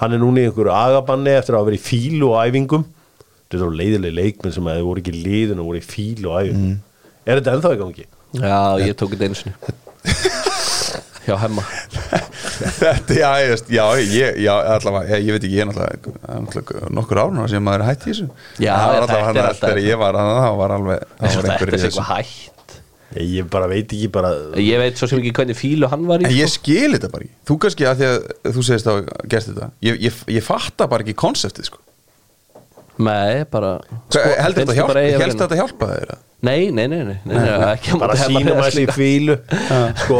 Speaker 1: Hann er núna í einhverju agabanni eftir að hafa verið í fílu og æfingum Þetta er svo leiðileg leikmenn sem að þau voru ekki í liðin og voru í fílu og æfingum
Speaker 2: Mhm.
Speaker 1: Er þetta ennþá í gangi?
Speaker 3: já, ég tók þetta einu sinni. *laughs* Hjá hemma.
Speaker 2: Þetta, já, ég veist, já, ég, já, allavega, ég, veit ekki, ég er náttúrulega, nokkur árna sem maður er hætt í þessu.
Speaker 3: Já,
Speaker 2: það
Speaker 3: þetta er
Speaker 2: að
Speaker 3: alltaf-
Speaker 2: þegar ég var hann, það var alveg, það
Speaker 3: Eins þetta
Speaker 2: einhver
Speaker 3: er
Speaker 2: í þessu.
Speaker 3: eitthvað hætt.
Speaker 1: Ég, ég bara veit ekki bara
Speaker 3: Ég veit svo sem ekki hvernig fílu hann var í
Speaker 2: ég
Speaker 3: sko.
Speaker 2: skil þetta bara ekki, þú kannski að því að þú segist að gert þetta, ég, ég, ég fatta bara ekki konseptið, sko,
Speaker 3: Nei, bara
Speaker 2: sko heldur þetta hjálpa, heldur þetta hjálpa þeir að
Speaker 3: Nei, nei, nei, nei, nei, nei ekki
Speaker 1: bara sínum þessi í
Speaker 3: líka.
Speaker 1: fílu sko,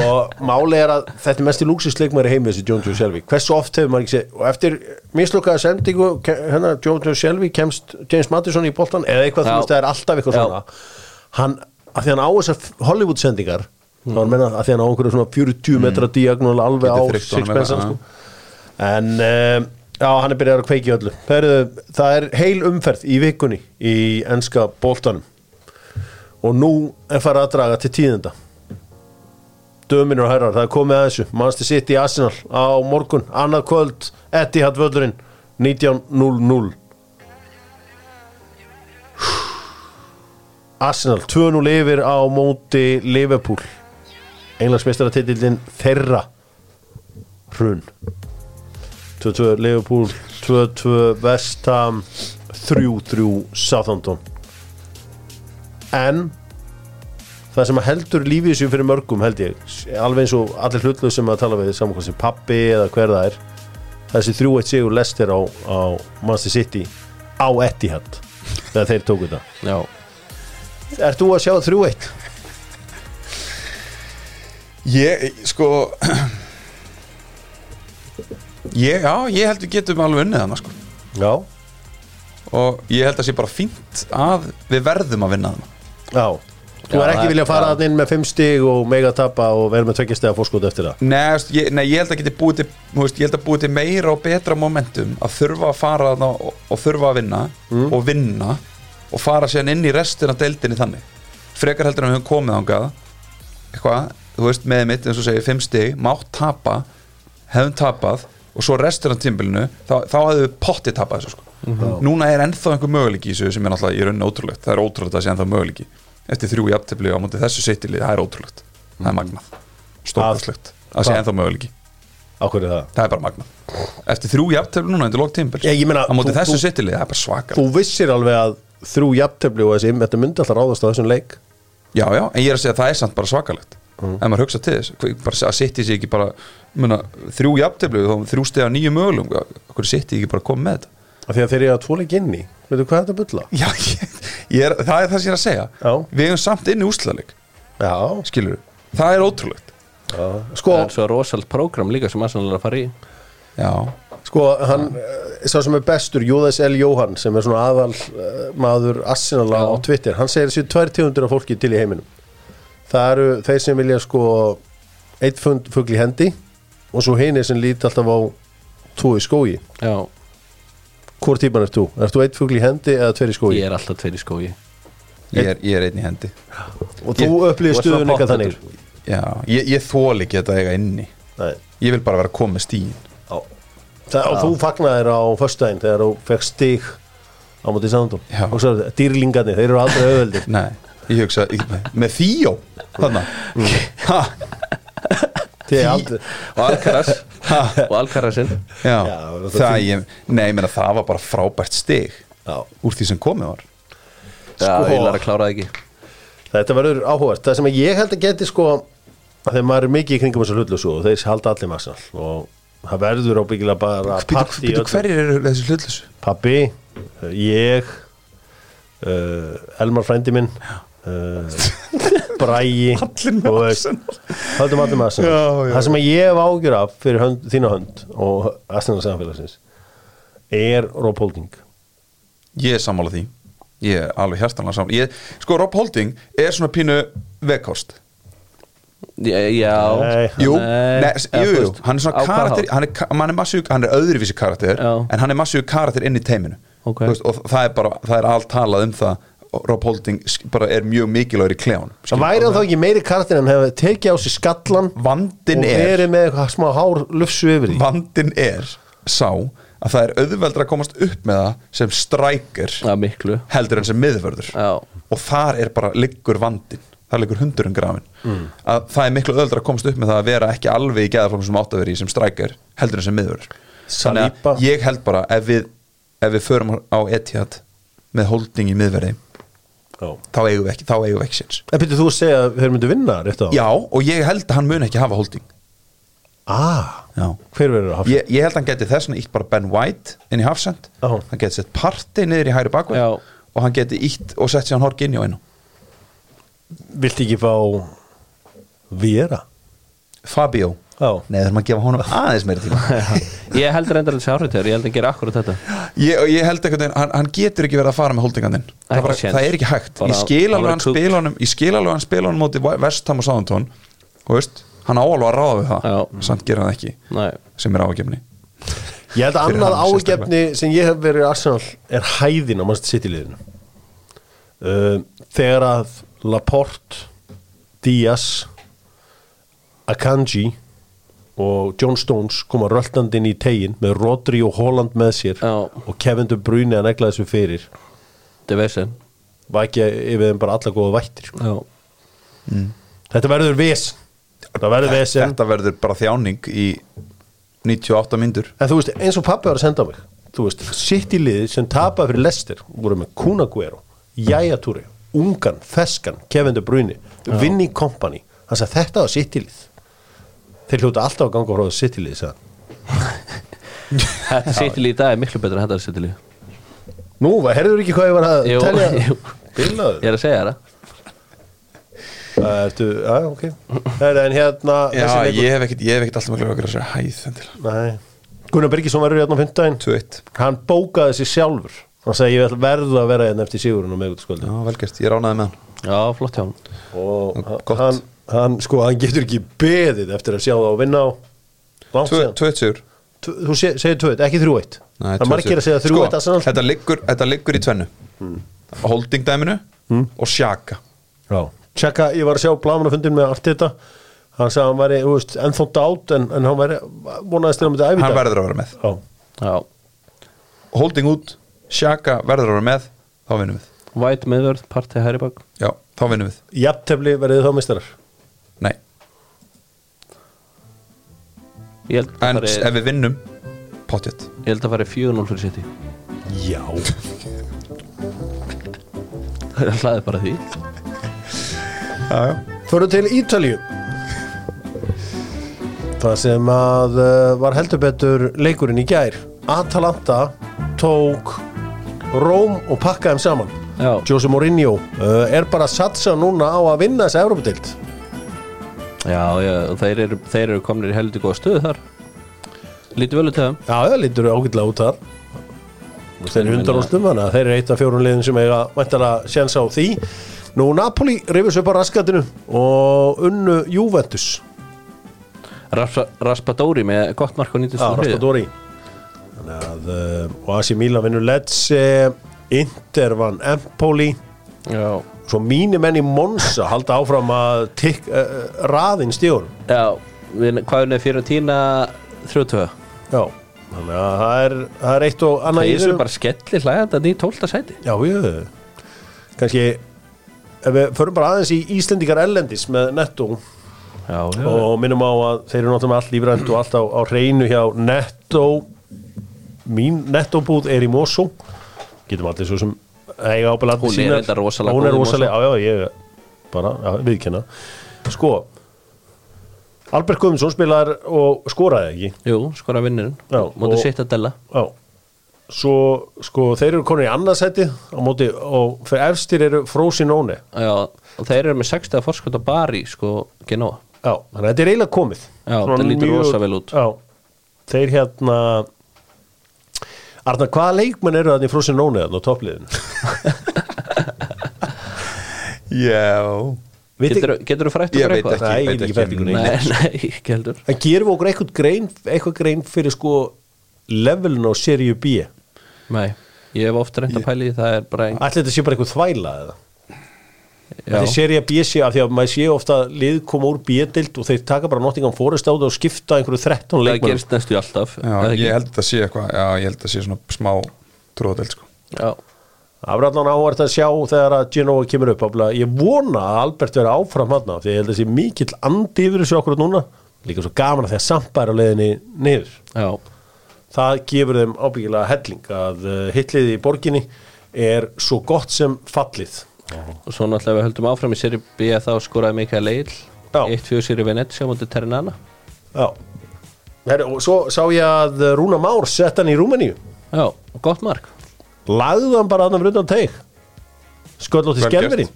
Speaker 1: máli er að þetta er mest í lúksusleikmæri heimi þessi John Joe Shelby. Hversu oft hefur maður ekki séð og eftir mislokkaða sendingu hérna John Joe Shelby kemst James Madison í boltan eða eitthvað þú veist það er alltaf eitthvað svona. Hann, að því hann á þessar Hollywood sendingar þá er að menna að því hann á einhverju svona 40 metra diagonal alveg á sixpensan sko. en um, já, hann er byrjað að kveiki öllu. Það er, heil umferð í vikunni í enska boltanum. Og nú er farið að draga til tíðenda döminur og herrar, það er komið að þessu. Manchester City Arsenal á morgun. Annað kvöld, Etihad völlurinn 19.00 Arsenal 2-0 yfir á móti Liverpool. Englandsmeistaratitillin þeirra hrun 2-2 Liverpool 2-2 West Ham 3-3 Southampton. En það sem að heldur lífið sér fyrir mörgum held ég alveg eins og allir hlutlu sem að tala við saman hvað sem pappi eða hver það er þessi 3-1 sigur Lester á, á Manchester City á Etihad þegar þeir tóku þetta.
Speaker 3: Já,
Speaker 1: Ert þú að sjá 3-1?
Speaker 2: Ég, sko ég, Já, ég held við getum alveg unnið hana sko.
Speaker 1: Já,
Speaker 2: og ég held að sé bara fínt að við verðum að vinna hana.
Speaker 1: Já. Þú
Speaker 3: Já,
Speaker 1: er ekki
Speaker 3: það-
Speaker 1: viljað fara
Speaker 3: já.
Speaker 1: þannig inn með 5 stig og mega tappa og vera með tveggjastega fórskot eftir það?
Speaker 2: Nei, veist, ég, nei, ég held að geti búið til þú veist, ég held að búið til meira og betra momentum að þurfa að fara þarna og, og þurfa að vinna og vinna og fara síðan inn í restina deildinni þannig. Frekar heldur en við höfum komið ángað eitthvað, þú veist, með mitt eins og segir, fimm stig, mátt tapa hefum tapað og svo restina tímbilinu, þá, þá hefðu við potti tapað þessu sko. núna er ennþá einhver möguleiki í þessu sem er náttúrulega í rauninni ótrúlegt. Það er ótrúlegt að það sé ennþá möguleiki. Eftir þrjú jafntefli á móti þessu sittilið, það er ótrúlegt. Það er magnað, stórkostlegt það sé ennþá möguleiki.
Speaker 1: Ákveður það?
Speaker 2: Það er bara magnað. Eftir þrjú jafntefli núna undir lók tímpil
Speaker 1: Já, ég meina,
Speaker 2: á móti
Speaker 1: þú-
Speaker 2: þessu sittilið, það er bara svakar
Speaker 1: Þú vissir alveg að þrjú jafntefli og þessi
Speaker 2: já, en að að maður hugsa til þess, bara að sitt í sig ekki bara muna, þrjú jafntefli og þrjú steg á nýju mögulegum okkur sitt í ekki bara komið með þetta
Speaker 1: Af Því að þeir eru að tvo leik inni Veitu hvað þetta bulla?
Speaker 2: já, *laughs* ég, ég er, það er það sem ég er að segja
Speaker 1: Já.
Speaker 2: við hefum samt inn í úslaðleik
Speaker 1: Já,
Speaker 2: skilur það er ótrúlegt
Speaker 1: já. Sko,
Speaker 3: það er svo rosalt prógram líka sem Arsenal er að fara í
Speaker 2: já,
Speaker 1: sko hann, eh, sá sem er bestur Jóðas L. Jóhann sem er svona aðal uh, maður Arsenal á. Twitter hann segir tegundir af fólki til í heiminum það eru þeir sem vilja sko eitt fund fugl í hendi og svo hinir sem líti alltaf á tvo í skógi.
Speaker 3: Já,
Speaker 1: Hvor típan ert þú? Ert þú eitt fugl í hendi eða tveir í skógi?
Speaker 3: ég er alltaf tveir í skógi.
Speaker 2: Ég er, ég er einn í hendi.
Speaker 1: Og þú upplýðir
Speaker 3: svona
Speaker 1: eitthvað þannig?
Speaker 2: Já, ég, ég þól ekki þetta eiga inni.
Speaker 1: Nei.
Speaker 2: ég vil bara vera að koma
Speaker 1: Já. Það, og þú fagnaðir á föstudaginn þegar þú fekk stig á móti sándum
Speaker 2: Já.
Speaker 1: og svo dýrlingarnir, þeir eru aldrei auðveldir
Speaker 2: nei, ég hugsa, ég, með þýjó þannig
Speaker 3: Og Alcaraz. Og Alcarazinn
Speaker 2: já,
Speaker 1: Já, það
Speaker 2: það
Speaker 1: því-
Speaker 2: ég, nei, ég meina það var bara frábært stig
Speaker 1: Já.
Speaker 2: úr því sem komið var.
Speaker 3: Já,
Speaker 1: Sko.
Speaker 3: ég læra að klára það ekki.
Speaker 1: Þetta verður áhugast Það sem ég held að geti sko þegar maður er mikið í kringum þessar hlutlusu og þeir halda allir massal og það verður ábyggilega bara
Speaker 2: Býtu, hverjir eru þessi hlutlösu?
Speaker 1: Pabbi, ég uh, Elmar frændi minn. Uh, Bræi *laughs* veist,
Speaker 2: Arsenal.
Speaker 1: Höldum allir með Arsenal. Það sem ég hef ágjur af fyrir hönd, þína hönd og Arsenal samfélagsins er Rob Holding
Speaker 2: Ég er sammála því Ég er alveg hjartanlega sammála ég, Sko, Rob Holding er svona pínu vegkost
Speaker 3: Já, já
Speaker 1: Nei.
Speaker 2: Jú,
Speaker 3: Nei,
Speaker 2: jú, jú, hann er svona karakter hann er, hann er, massu, hann er öðruvísi karakter
Speaker 3: Já.
Speaker 2: en hann er massu karakter inn í teiminu
Speaker 3: Ok.
Speaker 2: Þú veist, og það er bara, það er allt talað um það Rob Holding bara er mjög mikmikilvægur í klejón
Speaker 1: Það væri þá ekki meiri karakter en hefði tekið á sig skallan
Speaker 2: vandin
Speaker 1: og
Speaker 2: er
Speaker 1: verið með eitthvað smá hár lufsu yfir því.
Speaker 2: Vandin er sá að það er auðveldra að komast upp með það sem strækir
Speaker 3: miklu.
Speaker 2: heldur en sem miðvörður.
Speaker 3: Já,
Speaker 2: og þar er bara liggur vandin þar liggur hundurinn grafin
Speaker 1: Mm.
Speaker 2: að það er miklu öðuldra að komast upp með það að vera ekki alveg í geðaflokkum sem átt að vera í sem strækir heldur en sem miðvörður. Þannig að ég held bara ef við, ef við förum á Etihad með holding í miðverði. Þá eigum við ekki, þá eigum við ekki séns.
Speaker 1: En byrju þú að segja að þeir myndu vinna rétt á
Speaker 2: já og ég held að hann mun ekki hafa holding.
Speaker 1: Ah,
Speaker 2: já.
Speaker 1: Hver verður að hafa
Speaker 2: Ég, ég held að hann geti þess vegna ítt bara Ben White inn í hafsend.
Speaker 1: Já.
Speaker 2: hann geti sett partey niður í hægri bakveg
Speaker 3: Já.
Speaker 2: og hann geti ítt og sett sér hann horg inn í og einu
Speaker 1: Viltu ekki fá Vera?
Speaker 2: Fabio. Nei, þurfum að gefa honum aðeins meira tíma. *laughs*
Speaker 3: Ég held reyndar að þessi áhriftegur Ég held að gera akkurat þetta.
Speaker 2: Ég, og ég held einhvern veginn, hann, hann getur ekki verið að fara með holdingandinn það, það er ekki hægt. Ég skil alveg hann spila honum ég skil alveg hann spila honum móti Vestham og veist, hann á alveg að ráða við það.
Speaker 3: Já.
Speaker 2: samt gera hann ekki,
Speaker 3: Nei,
Speaker 2: sem er ágefni
Speaker 1: Ég held að annað
Speaker 2: hann
Speaker 1: ágefni sem ég hef verið í Arsenal er hæðin á mannst sitiliðinu uh, Þegar að Laporte Díaz Akanji og John Stones koma röltandinn í tegin með Rodri og Holland með sér
Speaker 3: Já.
Speaker 1: og Kevin De Bruyne að negla þessu fyrir.
Speaker 3: Þetta er vesen
Speaker 1: vakja yfir þeim bara alla góða vættir. Sko.
Speaker 3: Já,
Speaker 1: þetta verður ves þetta verður ves en,
Speaker 2: Þetta verður bara þjáning í 98 myndur
Speaker 1: en þú veist eins og pappi var að senda á mig þú veist, sitt í liði sem tapaði fyrir Lester voru með Kuna Guero Jæja Túri, Ungan, Feskan Kevin De Bruyne, Vinnie Company hann sagði þetta var sitt í lið þeir hljóta alltaf að ganga frá sitt í lið sagði hann. *laughs*
Speaker 3: þetta sýttil í dag er miklu betur en þetta sýttil í
Speaker 1: nú, herður ekki hvað ég var að
Speaker 3: Jú,
Speaker 1: telja? *laughs*
Speaker 3: jú.
Speaker 1: bilaður?
Speaker 3: Ég er að segja það.
Speaker 1: Ertu, já, ok. Heru, En hérna
Speaker 2: Já, ég hef ekkert, ég hef ekkert alltaf miklu okkur að segja hæð
Speaker 1: Nei. Gunnar Birgisson verður hérna á fimmtudaginn
Speaker 2: 2-1
Speaker 1: Hann bókaði sig sjálfur. Hann segi ég vil verða að vera hérna eftir sigurinn og meðgutaskvöldi
Speaker 2: Já, velgert, ég ránaði með hann.
Speaker 3: Já, flott hjá hann
Speaker 1: og hann, hann, sko, hann getur ekki beðið eftir að sjá það og vinna á langt síðan.
Speaker 2: 2-1 sigur.
Speaker 1: Tv- Þú se- segir 2-1, ekki 3-1
Speaker 2: Nei,
Speaker 1: Það er margir að segja 3-1
Speaker 2: sko, þetta, liggur, þetta liggur í tvennu.
Speaker 1: Hmm.
Speaker 2: Holding dæminu og Sjaka
Speaker 1: Já, tjekka, ég var að sjá blamanafundin með allt þetta Hann sagði að hann væri, þú veist, ennþá dát en, en hann væri, vonaðist til að myndi æfi
Speaker 2: Hann verður að vera með.
Speaker 1: Já,
Speaker 3: Já,
Speaker 2: Holding út, Sjaka verður að vera með Þá vinnum við.
Speaker 3: White miðvörð, partí hæri bak
Speaker 2: Já, þá vinnum við.
Speaker 1: Jafntefli verðið þá mistarar
Speaker 2: Nei,
Speaker 3: Ég held að
Speaker 2: en
Speaker 3: fari,
Speaker 2: ef við vinnum Potjett
Speaker 3: ég held að fari 4-0 fyrir City.
Speaker 1: Já. *laughs*
Speaker 3: Það er hlaðið bara því.
Speaker 2: Já, já.
Speaker 1: Förum til Ítalíu. Það sem að uh, var heldur betur leikurinn í gær. Atalanta tók Róm og pakkaði þeim saman.
Speaker 3: Já,
Speaker 1: Jose Mourinho uh, er bara að satsa núna á að vinna þessi Európa-deild
Speaker 3: já, já og þeir eru, þeir eru komnir í heldur góða stöðu þar. Lítið vel út þeim.
Speaker 1: Já, það lítur ágætlega út þar. Og Þeir eru hundar úrstum þannig að þeir eru eitt af fjórun liðin sem eiga væntalega sjens á því. Nú Napoli rifis upp á raskatinu og unnu Juventus.
Speaker 3: Raspa, Raspadóri með gott mark á 90
Speaker 1: Já, Raspadori. Þannig að uh, og Asi Milan vinnur Lecce Inter vann Empoli.
Speaker 3: Já,
Speaker 1: Svo mínir menn í Monza halda áfram að tikk, uh, raðinn stíður
Speaker 3: já við, hvað er nefnir fyrir tína 32
Speaker 1: Já, þannig að það er, það er eitt og annað í þessu.
Speaker 3: eru bara skellir hlæðandi í 12. sæti.
Speaker 1: Já, ég kannski ef við förum bara aðeins í Íslendingar ellendis með Netto.
Speaker 3: Já, já,
Speaker 1: og minnum á að þeir eru náttúrulega allt lífrænt og allt á, á hreinu hjá Netto. Mín Netto búð er í Mosó getum allir svo sem eiga ábælandi
Speaker 3: Hún er reyndar rosalega
Speaker 1: hún er rosalega, já já ég bara, já, viðkenna sko Albert Guðmundsson spilar og skoraði ekki.
Speaker 3: Jú, skora vinnirinn
Speaker 1: Já,
Speaker 3: Móti
Speaker 1: og-
Speaker 3: sitt að della.
Speaker 1: Já. Svo, sko, þeir eru konur í annarsæti á móti og fyrir efstir eru Frosinone
Speaker 3: Já, og þeir eru með 60 forskot á bari sko, Genoa.
Speaker 1: Já, þannig að þetta er eiginlega komið.
Speaker 3: Já,
Speaker 1: Svona
Speaker 3: þetta lítur rosa vel út.
Speaker 1: Já, þeir hérna Arnar, hvaða leikmenn eru þannig Frosinone þarna á toppliðinu?
Speaker 2: Já
Speaker 3: Getur, getur þú frætt okkur eitthvað?
Speaker 1: Nei, ég
Speaker 2: veit
Speaker 1: ekki
Speaker 2: ekki.
Speaker 1: fættingunni
Speaker 3: Nei, nei, ekki heldur
Speaker 1: En gerum við okkur eitthvað grein, eitthvað grein fyrir sko levelin á seríu B
Speaker 3: Nei, ég hef ofta reynd að pæli því það er bara.
Speaker 1: Ætli þetta sé bara eitthvað þvæla eða Þetta er seríu B sé af því að maður sé ofta lið koma úr B-dild og þeir taka bara Nottingham Forest á það og skipta einhverju 13
Speaker 3: það
Speaker 1: leikmenn
Speaker 3: gerist næstu í alltaf
Speaker 2: Já, ég held að það sé eitthvað Já, ég held að það sé svona smá tróðadelt sko.
Speaker 3: Já,
Speaker 1: Það verður allan áhvert að sjá þegar að Genoa kemur upp áfla. Ég vona að Albert verði áfram hann því ég held að þessi mikill andi yfir þessu okkur núna. Líka svo gaman að þegar Sampa er á leiðinni niður.
Speaker 3: Já,
Speaker 1: það gefur þeim ábyggilega helling að uh, hitliði í borginni er svo gott sem fallið
Speaker 3: og svo náttúrulega við höldum áfram í seri B þá skoraði Mikael Leil
Speaker 1: Já.
Speaker 3: 1-4 seri Venezia mútið Terranana
Speaker 1: Já. Herri, og svo sá ég að Rúna Már sett hann í Rúmeníu.
Speaker 3: Já, gott mark.
Speaker 1: Lagði hann bara hann fyrir undan teig. Sköllótti
Speaker 2: Vel
Speaker 1: skelverinn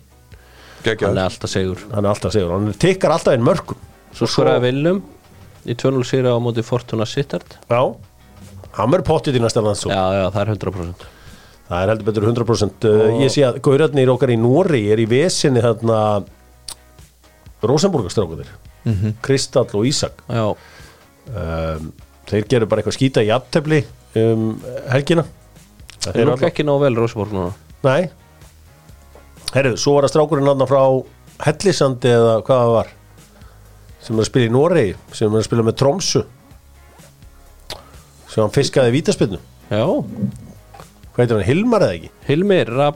Speaker 3: Hann er alltaf segur
Speaker 1: hann er alltaf segur, hann tikkar alltaf inn mörgum
Speaker 3: Svo skoraði Willum í 2-0 seri á mútið Fortuna Sittard.
Speaker 1: Já, hann verður pottið í næsta landsó
Speaker 3: Já, já, það er 100%
Speaker 1: Það er heldur betur 100% uh, Ég sé að gaurarnir okkar í Nóri er í vesinni þarna Rosenborgastrákuðir mm -hmm. Kristall og Ísak.
Speaker 3: Já,
Speaker 1: um, Þeir gerur bara eitthvað skýta í aftefli um helgina.
Speaker 3: Þeir eru
Speaker 1: alla-
Speaker 3: ekki nóg vel Rosenborg núna.
Speaker 1: Nei. Herru, svo var það strákurinn hann frá Hellisandi eða hvað það var sem er að spila í Noregi sem er að spila með Tromsu sem hann fiskaði vítaspilnu
Speaker 3: Já,
Speaker 1: hvað heitir hann, Hilmar eða ekki?
Speaker 3: Hilmir eða,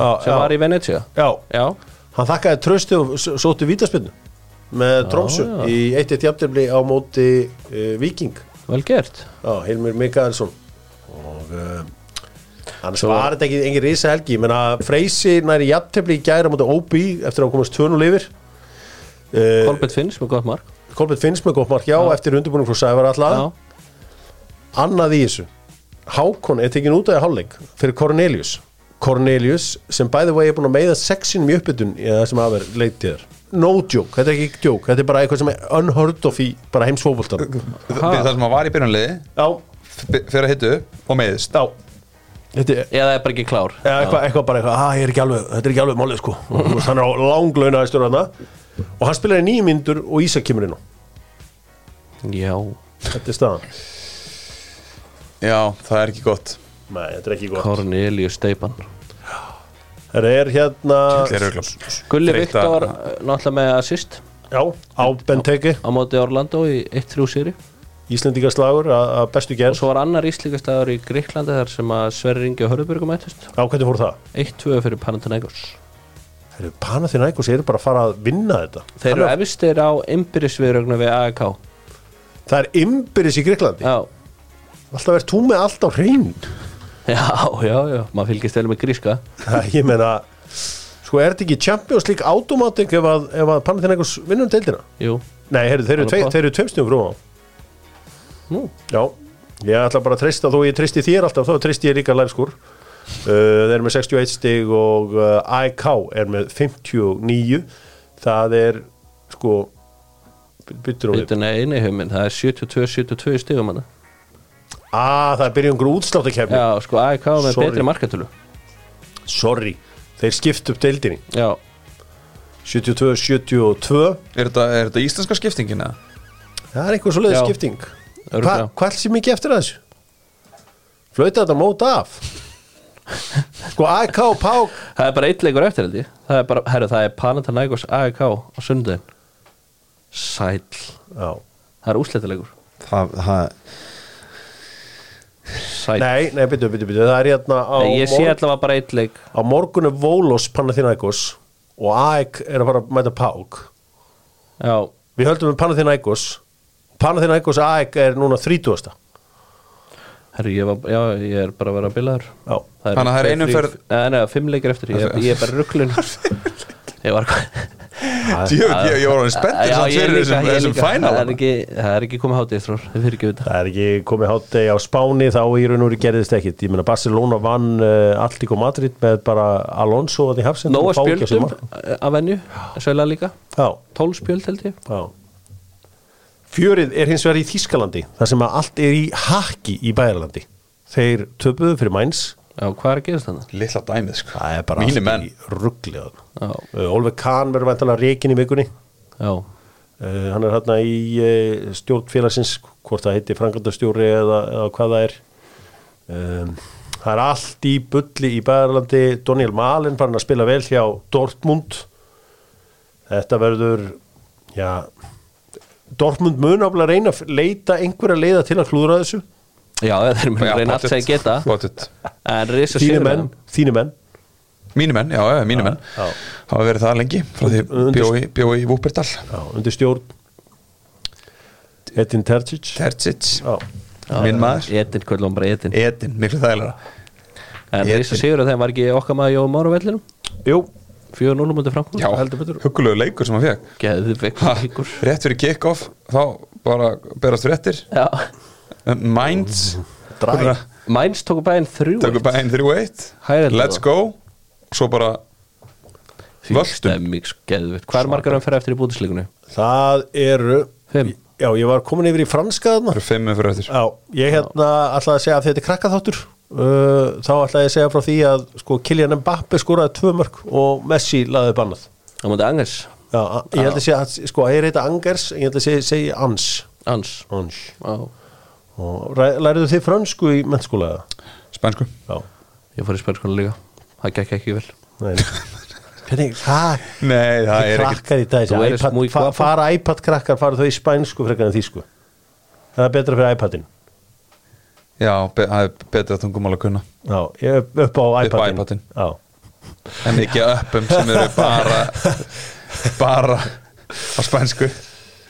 Speaker 1: Já,
Speaker 3: sem
Speaker 1: já.
Speaker 3: var í Venetia
Speaker 1: Já,
Speaker 3: Já,
Speaker 1: hann þakkaði trösti og s- sótti vítaspinnu með Tromsu
Speaker 3: já.
Speaker 1: í eitt eitt jafntefli á móti uh, Viking
Speaker 3: vel gert.
Speaker 1: Já, Hilmir Mikaelsson. Og uh, hann
Speaker 3: Svo-
Speaker 1: svarði þetta ekki engin risa helgi, ég menna Freysi næri jafntefli í gæra móti OB eftir að komast 2-0 yfir. Uh,
Speaker 3: Kolbett Finns með gott mark.
Speaker 1: Kolbett finnst með gott mark, já,
Speaker 3: Já.
Speaker 1: eftir undirbúning frá Sævar alltaf annað í þessu Hákon er tekin út af hálfleik fyrir Cornelius. Cornelius sem bæði vegi er búin að meiða sexinum í uppbytun í það sem verið leitið no joke, þetta er ekki joke þetta er bara eitthvað sem er unheard of í bara heimsfóboltan
Speaker 2: það sem að var í byrjunliði
Speaker 1: já,
Speaker 2: fyrir að hittu og meiðist.
Speaker 1: Já. Þetta er
Speaker 3: eða er bara ekki klár.
Speaker 1: Eða eitthvað, eitthvað bara eitthvað, að ég er ekki alveg þetta er ekki alveg málið sko. Og hann er á þarna. Og hann spilar í nýjum myndur og Ísak kemur inn á.
Speaker 3: Já,
Speaker 1: þetta er staðan
Speaker 2: já, það er ekki gott.
Speaker 1: Nei, þetta er ekki gott.
Speaker 3: Cornelius Steipan
Speaker 1: það er hérna
Speaker 3: Gulli Viktor eh, náttúrulega með assist.
Speaker 1: Já, á Benteke.
Speaker 3: á móti Orlando í 1-3 sýri
Speaker 1: Íslendingaslagur að að bestu
Speaker 3: og
Speaker 1: gerð
Speaker 3: svo var annar íslíkastæður í Gríklandi þar sem að Sverri Ingi og Hörðuburgum mættust.
Speaker 1: Á hvernig fór það?
Speaker 3: 1-2 fyrir Panathinaikos.
Speaker 1: Panathinaikos eru bara að fara að vinna þetta.
Speaker 3: Þeir eru efstir á ymbirisviðrögnu við AEK
Speaker 1: Það er ymbirins í Greiklandi
Speaker 3: Já,
Speaker 1: Alltaf er þú með allt á hrein
Speaker 3: já, já, já. Maður fylgist vel með gríska.
Speaker 1: Ég meina Sko er þetta ekki Champions League automatic ef að, ef að Panathinaikos vinnum deildina?
Speaker 3: Jú,
Speaker 1: Nei, heyrðu, þeir eru tvei- þeir eru tveimstjum frá. Á
Speaker 3: nú,
Speaker 1: Já, ég ætla bara að treysta þó ég treysti þér alltaf, þá treysti ég líka lærskur uh, Þeir eru með 61 stig og uh, AIK er með 59 Það er sko byttur og við.
Speaker 3: Þetta er eini heiminn, það er 72-72 stigum hann
Speaker 1: Ah, það er byrjungur útsláttakefni
Speaker 3: Já, sko AEK með
Speaker 1: Sorry.
Speaker 3: betri markatölu.
Speaker 1: Sorry, þeir skipt upp deildinni.
Speaker 3: Já,
Speaker 1: 72-72
Speaker 2: Er þetta, er þetta íslenska skiptingin eða?
Speaker 1: Það er einhver svoleiðið
Speaker 3: Já.
Speaker 1: skipting. Hva,
Speaker 3: Örugglega.
Speaker 1: Hvað er sem mikið eftir að þessu? Flauta þetta mót af. *laughs* Sko AIK og Pák
Speaker 3: það er bara eitt leikur eftir held ég. Það er bara, herru, það er Panathinaikos AEK á sundin Sæll.
Speaker 1: Já.
Speaker 3: Það er úsleitilegur
Speaker 2: Það, það
Speaker 3: Sæll
Speaker 1: Nei, nei, byttu, byttu, byttu Það er hérna á,
Speaker 3: Nei, ég sé allavega bara eitt leik.
Speaker 1: á morgun er Volos Panathinaikos og AIK er að fara að mæta Pák
Speaker 3: Já,
Speaker 1: Við höldum með Panathinaikos. Panathinaikos AIK er núna 30.
Speaker 3: herru, ég, var, já, ég er bara að vera bilaður.
Speaker 1: Já,
Speaker 3: Það
Speaker 2: Þannig að það er einum ferð-
Speaker 3: Nei, nei, fimm leikir eftir Ég, ég er bara rugglun *laughs* Ég var
Speaker 2: Djöfull, ég, ég var alveg spenntur fyrir þessum, final
Speaker 3: Það er ekki, það er ekki komið ekki við
Speaker 1: Það er ekki komið hátegi á Spáni þá í raun og veru gerðist ekkit Ég meina Barcelona vann uh, Alltíko Madrid með bara Alonso að því hafsend
Speaker 3: Nóa spjöldum af venju Sveila líka.
Speaker 1: Já,
Speaker 3: 12 spjöld held ég.
Speaker 1: Já. Fjörið er hins vegar í Þískalandi þar sem að allt er í haki í Bæjarlandi Þeir töpuðu fyrir Mainz
Speaker 3: Já, hvað er að gerast þannig?
Speaker 2: Lilla dæmið sko.
Speaker 1: Það er bara allt
Speaker 2: menn.
Speaker 1: í rugglið
Speaker 3: Já,
Speaker 1: uh, Olveg Kahn verður væntalega reikin í vikunni.
Speaker 3: Já,
Speaker 1: uh, Hann er hérna í uh, stjórn félagsins hvort það heiti frangandastjóri eða, eða hvað það er. Um, Það er allt í bulli í Bæjarlandi Daniel Malin farin að spila vel hjá Dortmund. Þetta verður já Dortmund mun áfnilega reyna að leita einhverja leiða til að klúðra þessu
Speaker 3: já, þeir eru
Speaker 2: Já,
Speaker 3: reyna allt sem geta.
Speaker 2: Pottet.
Speaker 3: En risa
Speaker 1: Þínu menn, þínu menn.
Speaker 2: Mínir menn, já, já, mínir menn. Hafa verið það lengi Frá því bjói, bjói í Vúperdal
Speaker 1: já, undir stjórn Edin Terzic.
Speaker 2: Terzic. Minn maður.
Speaker 3: Edin, hvað lóðum bara Edin.
Speaker 2: Edin, miklu þægilega
Speaker 3: En
Speaker 2: Edin.
Speaker 3: risa sigur að þeim var ekki okkar maður Jóum Máru vellinum?
Speaker 1: Jú,
Speaker 3: 4-0 mútið Frankfurt
Speaker 2: Já, hugulegu leikur sem hann fekk
Speaker 3: Geðu
Speaker 2: Ha,
Speaker 3: vekkur
Speaker 2: Rétt fyrir kick-off Þá bara berast fréttir.
Speaker 3: Já,
Speaker 2: Mainz
Speaker 3: Mainz tóku bæinn þrjú
Speaker 2: Tökum bæinn 3-1
Speaker 3: Hægir
Speaker 2: Let's go. Svo bara Völdum
Speaker 3: Stemming, geðu Hvað er margar hann fyrir eftir í bútisleikunni?
Speaker 1: Það eru
Speaker 3: Fimm.
Speaker 1: Já, ég var komin yfir í franska þarna.
Speaker 2: Það eru fimm fyrir eftir.
Speaker 1: Já, ég hérna ætlaði að segja að þetta er krakkaþáttur. Uh, þá ætlaði ég að segja frá því að sko Kylian Mbappe skoraði tvö mörg og Messi laði bannað
Speaker 3: Á mútið Angers.
Speaker 1: Já, ég held að segja að sko að ég reyta Angers ég held að segja, segja Ans.
Speaker 3: Ans.
Speaker 1: Ans læriðu þið frönsku í mennskóla eða?
Speaker 2: Spænsku.
Speaker 1: Já,
Speaker 3: ég fór í spænskóla líka. Það gekk ekki vel.
Speaker 1: Nei. Hvernig, hvað?
Speaker 2: Nei, það er
Speaker 1: Krakkar í dag, iPad, fa, fara iPad krakkar fara þau í spænsku frekar en þýsku. Það er betra fyrir iPadin.
Speaker 2: Já, be, það er betra tungumál að kunna.
Speaker 1: Já, ég er upp á iPadin.
Speaker 2: iPadinn.
Speaker 1: Já,
Speaker 2: En ekki uppum sem eru bara *laughs* bara á spænsku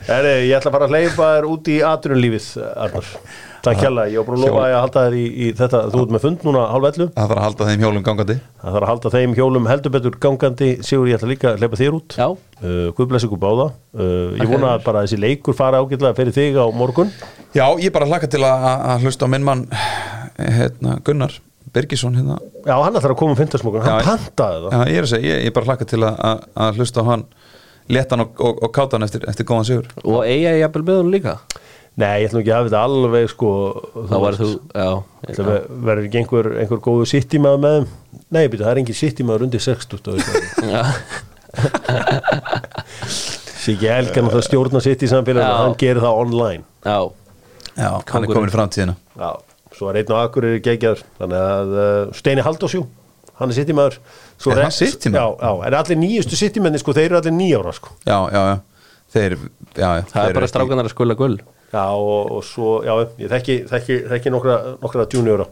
Speaker 1: Heri, ég ætla að fara að hleypa þér út í atrunlífið, Arnar Takk hjalla, ég var búin að lofa að halda þér í, í þetta. Þú ert með fund núna hálf ellu
Speaker 2: Það þarf að halda þeim hjólum gangandi.
Speaker 1: Það þarf að halda þeim hjólum heldur betur gangandi. Sigur, ég ætla líka að hleypa þér út.
Speaker 3: Já.
Speaker 1: uh, Guð blessi ykkur báða. Uh, Ég
Speaker 3: Takk
Speaker 1: vona að bara þessi leikur fara ágætlega fyrir þig á morgun.
Speaker 2: Já, ég bara hlaka til að, að hlusta á minn mann hérna, Gunnar Birgisson hérna.
Speaker 1: Já, hann ætlar að koma um fintasmokun, hann pantaði það.
Speaker 2: Já, ég er að segja, ég, ég bara hlaka til að, að, að hlusta á hann léttan og, og, og kátan eftir, eftir góðan sigur.
Speaker 3: Og eiga ég jafnvel með hún líka?
Speaker 1: Nei, ég ætlum ekki að hafa þetta alveg sko
Speaker 3: Þá var þú, já,
Speaker 1: verður ekki einhver, einhver góðu sitt maður með þeim? Nei, býta, það er engin sitt maður undir 60 á Íslandi. *laughs*
Speaker 3: já.
Speaker 1: Siggi Helgan og það stjórna sitt í samfélaginu hann gerir það online.
Speaker 3: Já.
Speaker 2: Já, hann er komin í framtíðina.
Speaker 1: Já, svo er einn og akkur er geggjaður þannig að uh, Steini Halldórsjú hann er sitt maður Svo
Speaker 2: Er City maður?
Speaker 1: Já, já, en allir nýjustu sitt menni sko, þeir eru allir nýjára sko.
Speaker 2: Já, já, já. Þeir, já, já
Speaker 3: Það er bara strákanar að skula gull.
Speaker 1: Já, og, og svo, já, ég þekki, þekki, þekki nokkra, nokkra juniora.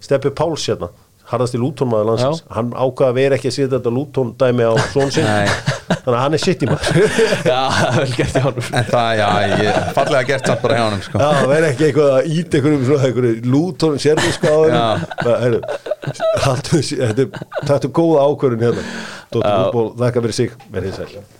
Speaker 1: Steppi Páls hérna, harðasti lútonmaður landsins
Speaker 3: Já.
Speaker 1: hann ákvaða að vera ekki að setja þetta lúton dæmi á svon sinn
Speaker 2: Nei.
Speaker 1: þannig að hann er sitt í maður *laughs*
Speaker 3: Já, vel gert í honum
Speaker 2: En það, já, ég, fallega gert samt bara hjá hann sko.
Speaker 1: Já, það verður ekki eitthvað að íta einhverjum svona einhverju lúton sérvíska á
Speaker 2: Já.
Speaker 1: þeim Þetta er- er góða ákvörðun hérna Dóttir
Speaker 3: Já.
Speaker 1: fútból, þakka fyrir sig verið sæl